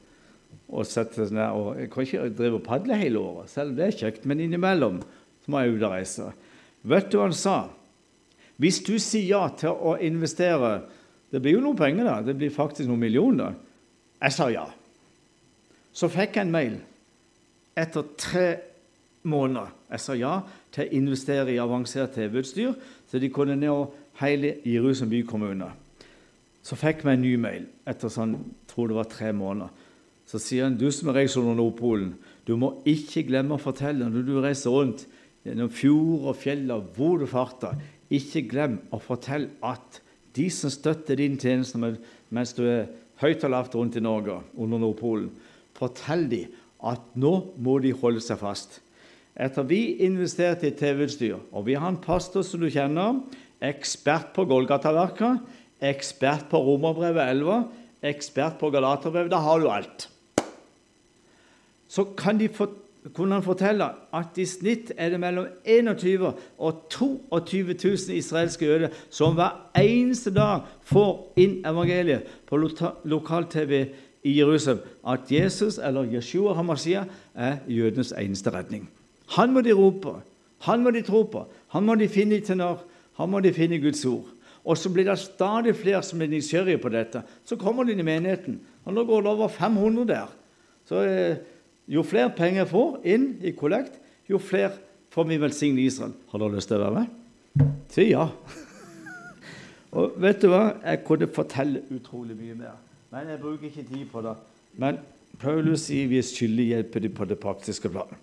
Og sette ned, og jeg kan ikke drive og padle hele året, selv om det er kjekt. Men innimellom så må jeg ut og reise. Vet du hva han sa? Hvis du sier ja til å investere Det blir jo noen penger, da. Det blir faktisk noen millioner. Jeg sa ja. Så fikk jeg en mail etter tre måneder. Jeg sa ja til å investere i avansert TV-utstyr, så de kunne nå hele Jerusalem bykommune. Så fikk vi en ny mail etter sånn, tror det var tre måneder. Så sier han du som reiser under Nordpolen, du må ikke glemme å fortelle når du reiser rundt gjennom fjord og fjell og hvor du farter, ikke glem å fortelle at de som støtter din tjeneste mens du er høyt og lavt rundt i Norge under Nordpolen, fortell dem at nå må de holde seg fast. Etter vi investerte i TV-utstyr, og vi har en pastor som du kjenner, ekspert på Golgata-verket, ekspert på Romerbrevet 11, ekspert på Galaterbrevet Da har du alt. Så få, kunne han fortelle at i snitt er det mellom 21 og 22 000 israelske jøder som hver eneste dag får inn evangeliet på lokal-TV i Jerusalem. At Jesus, eller Yeshua Hamashia, er jødenes eneste redning. Han må de rope, han må de tro på, han må de finne i tenor, han må de finne Guds ord. Og så blir det stadig flere som er nysgjerrige på dette. Så kommer de inn i menigheten, og nå går det over 500 der. Så eh, jo flere penger jeg får inn i kollekt, jo flere får vi velsigne Israel. Har dere lyst til å være med? Si ja. og vet du hva? Jeg kunne fortelle utrolig mye mer, men jeg bruker ikke tid på det. Men Paulus sier vi er skyldige hjelpe dem på det praktiske planet.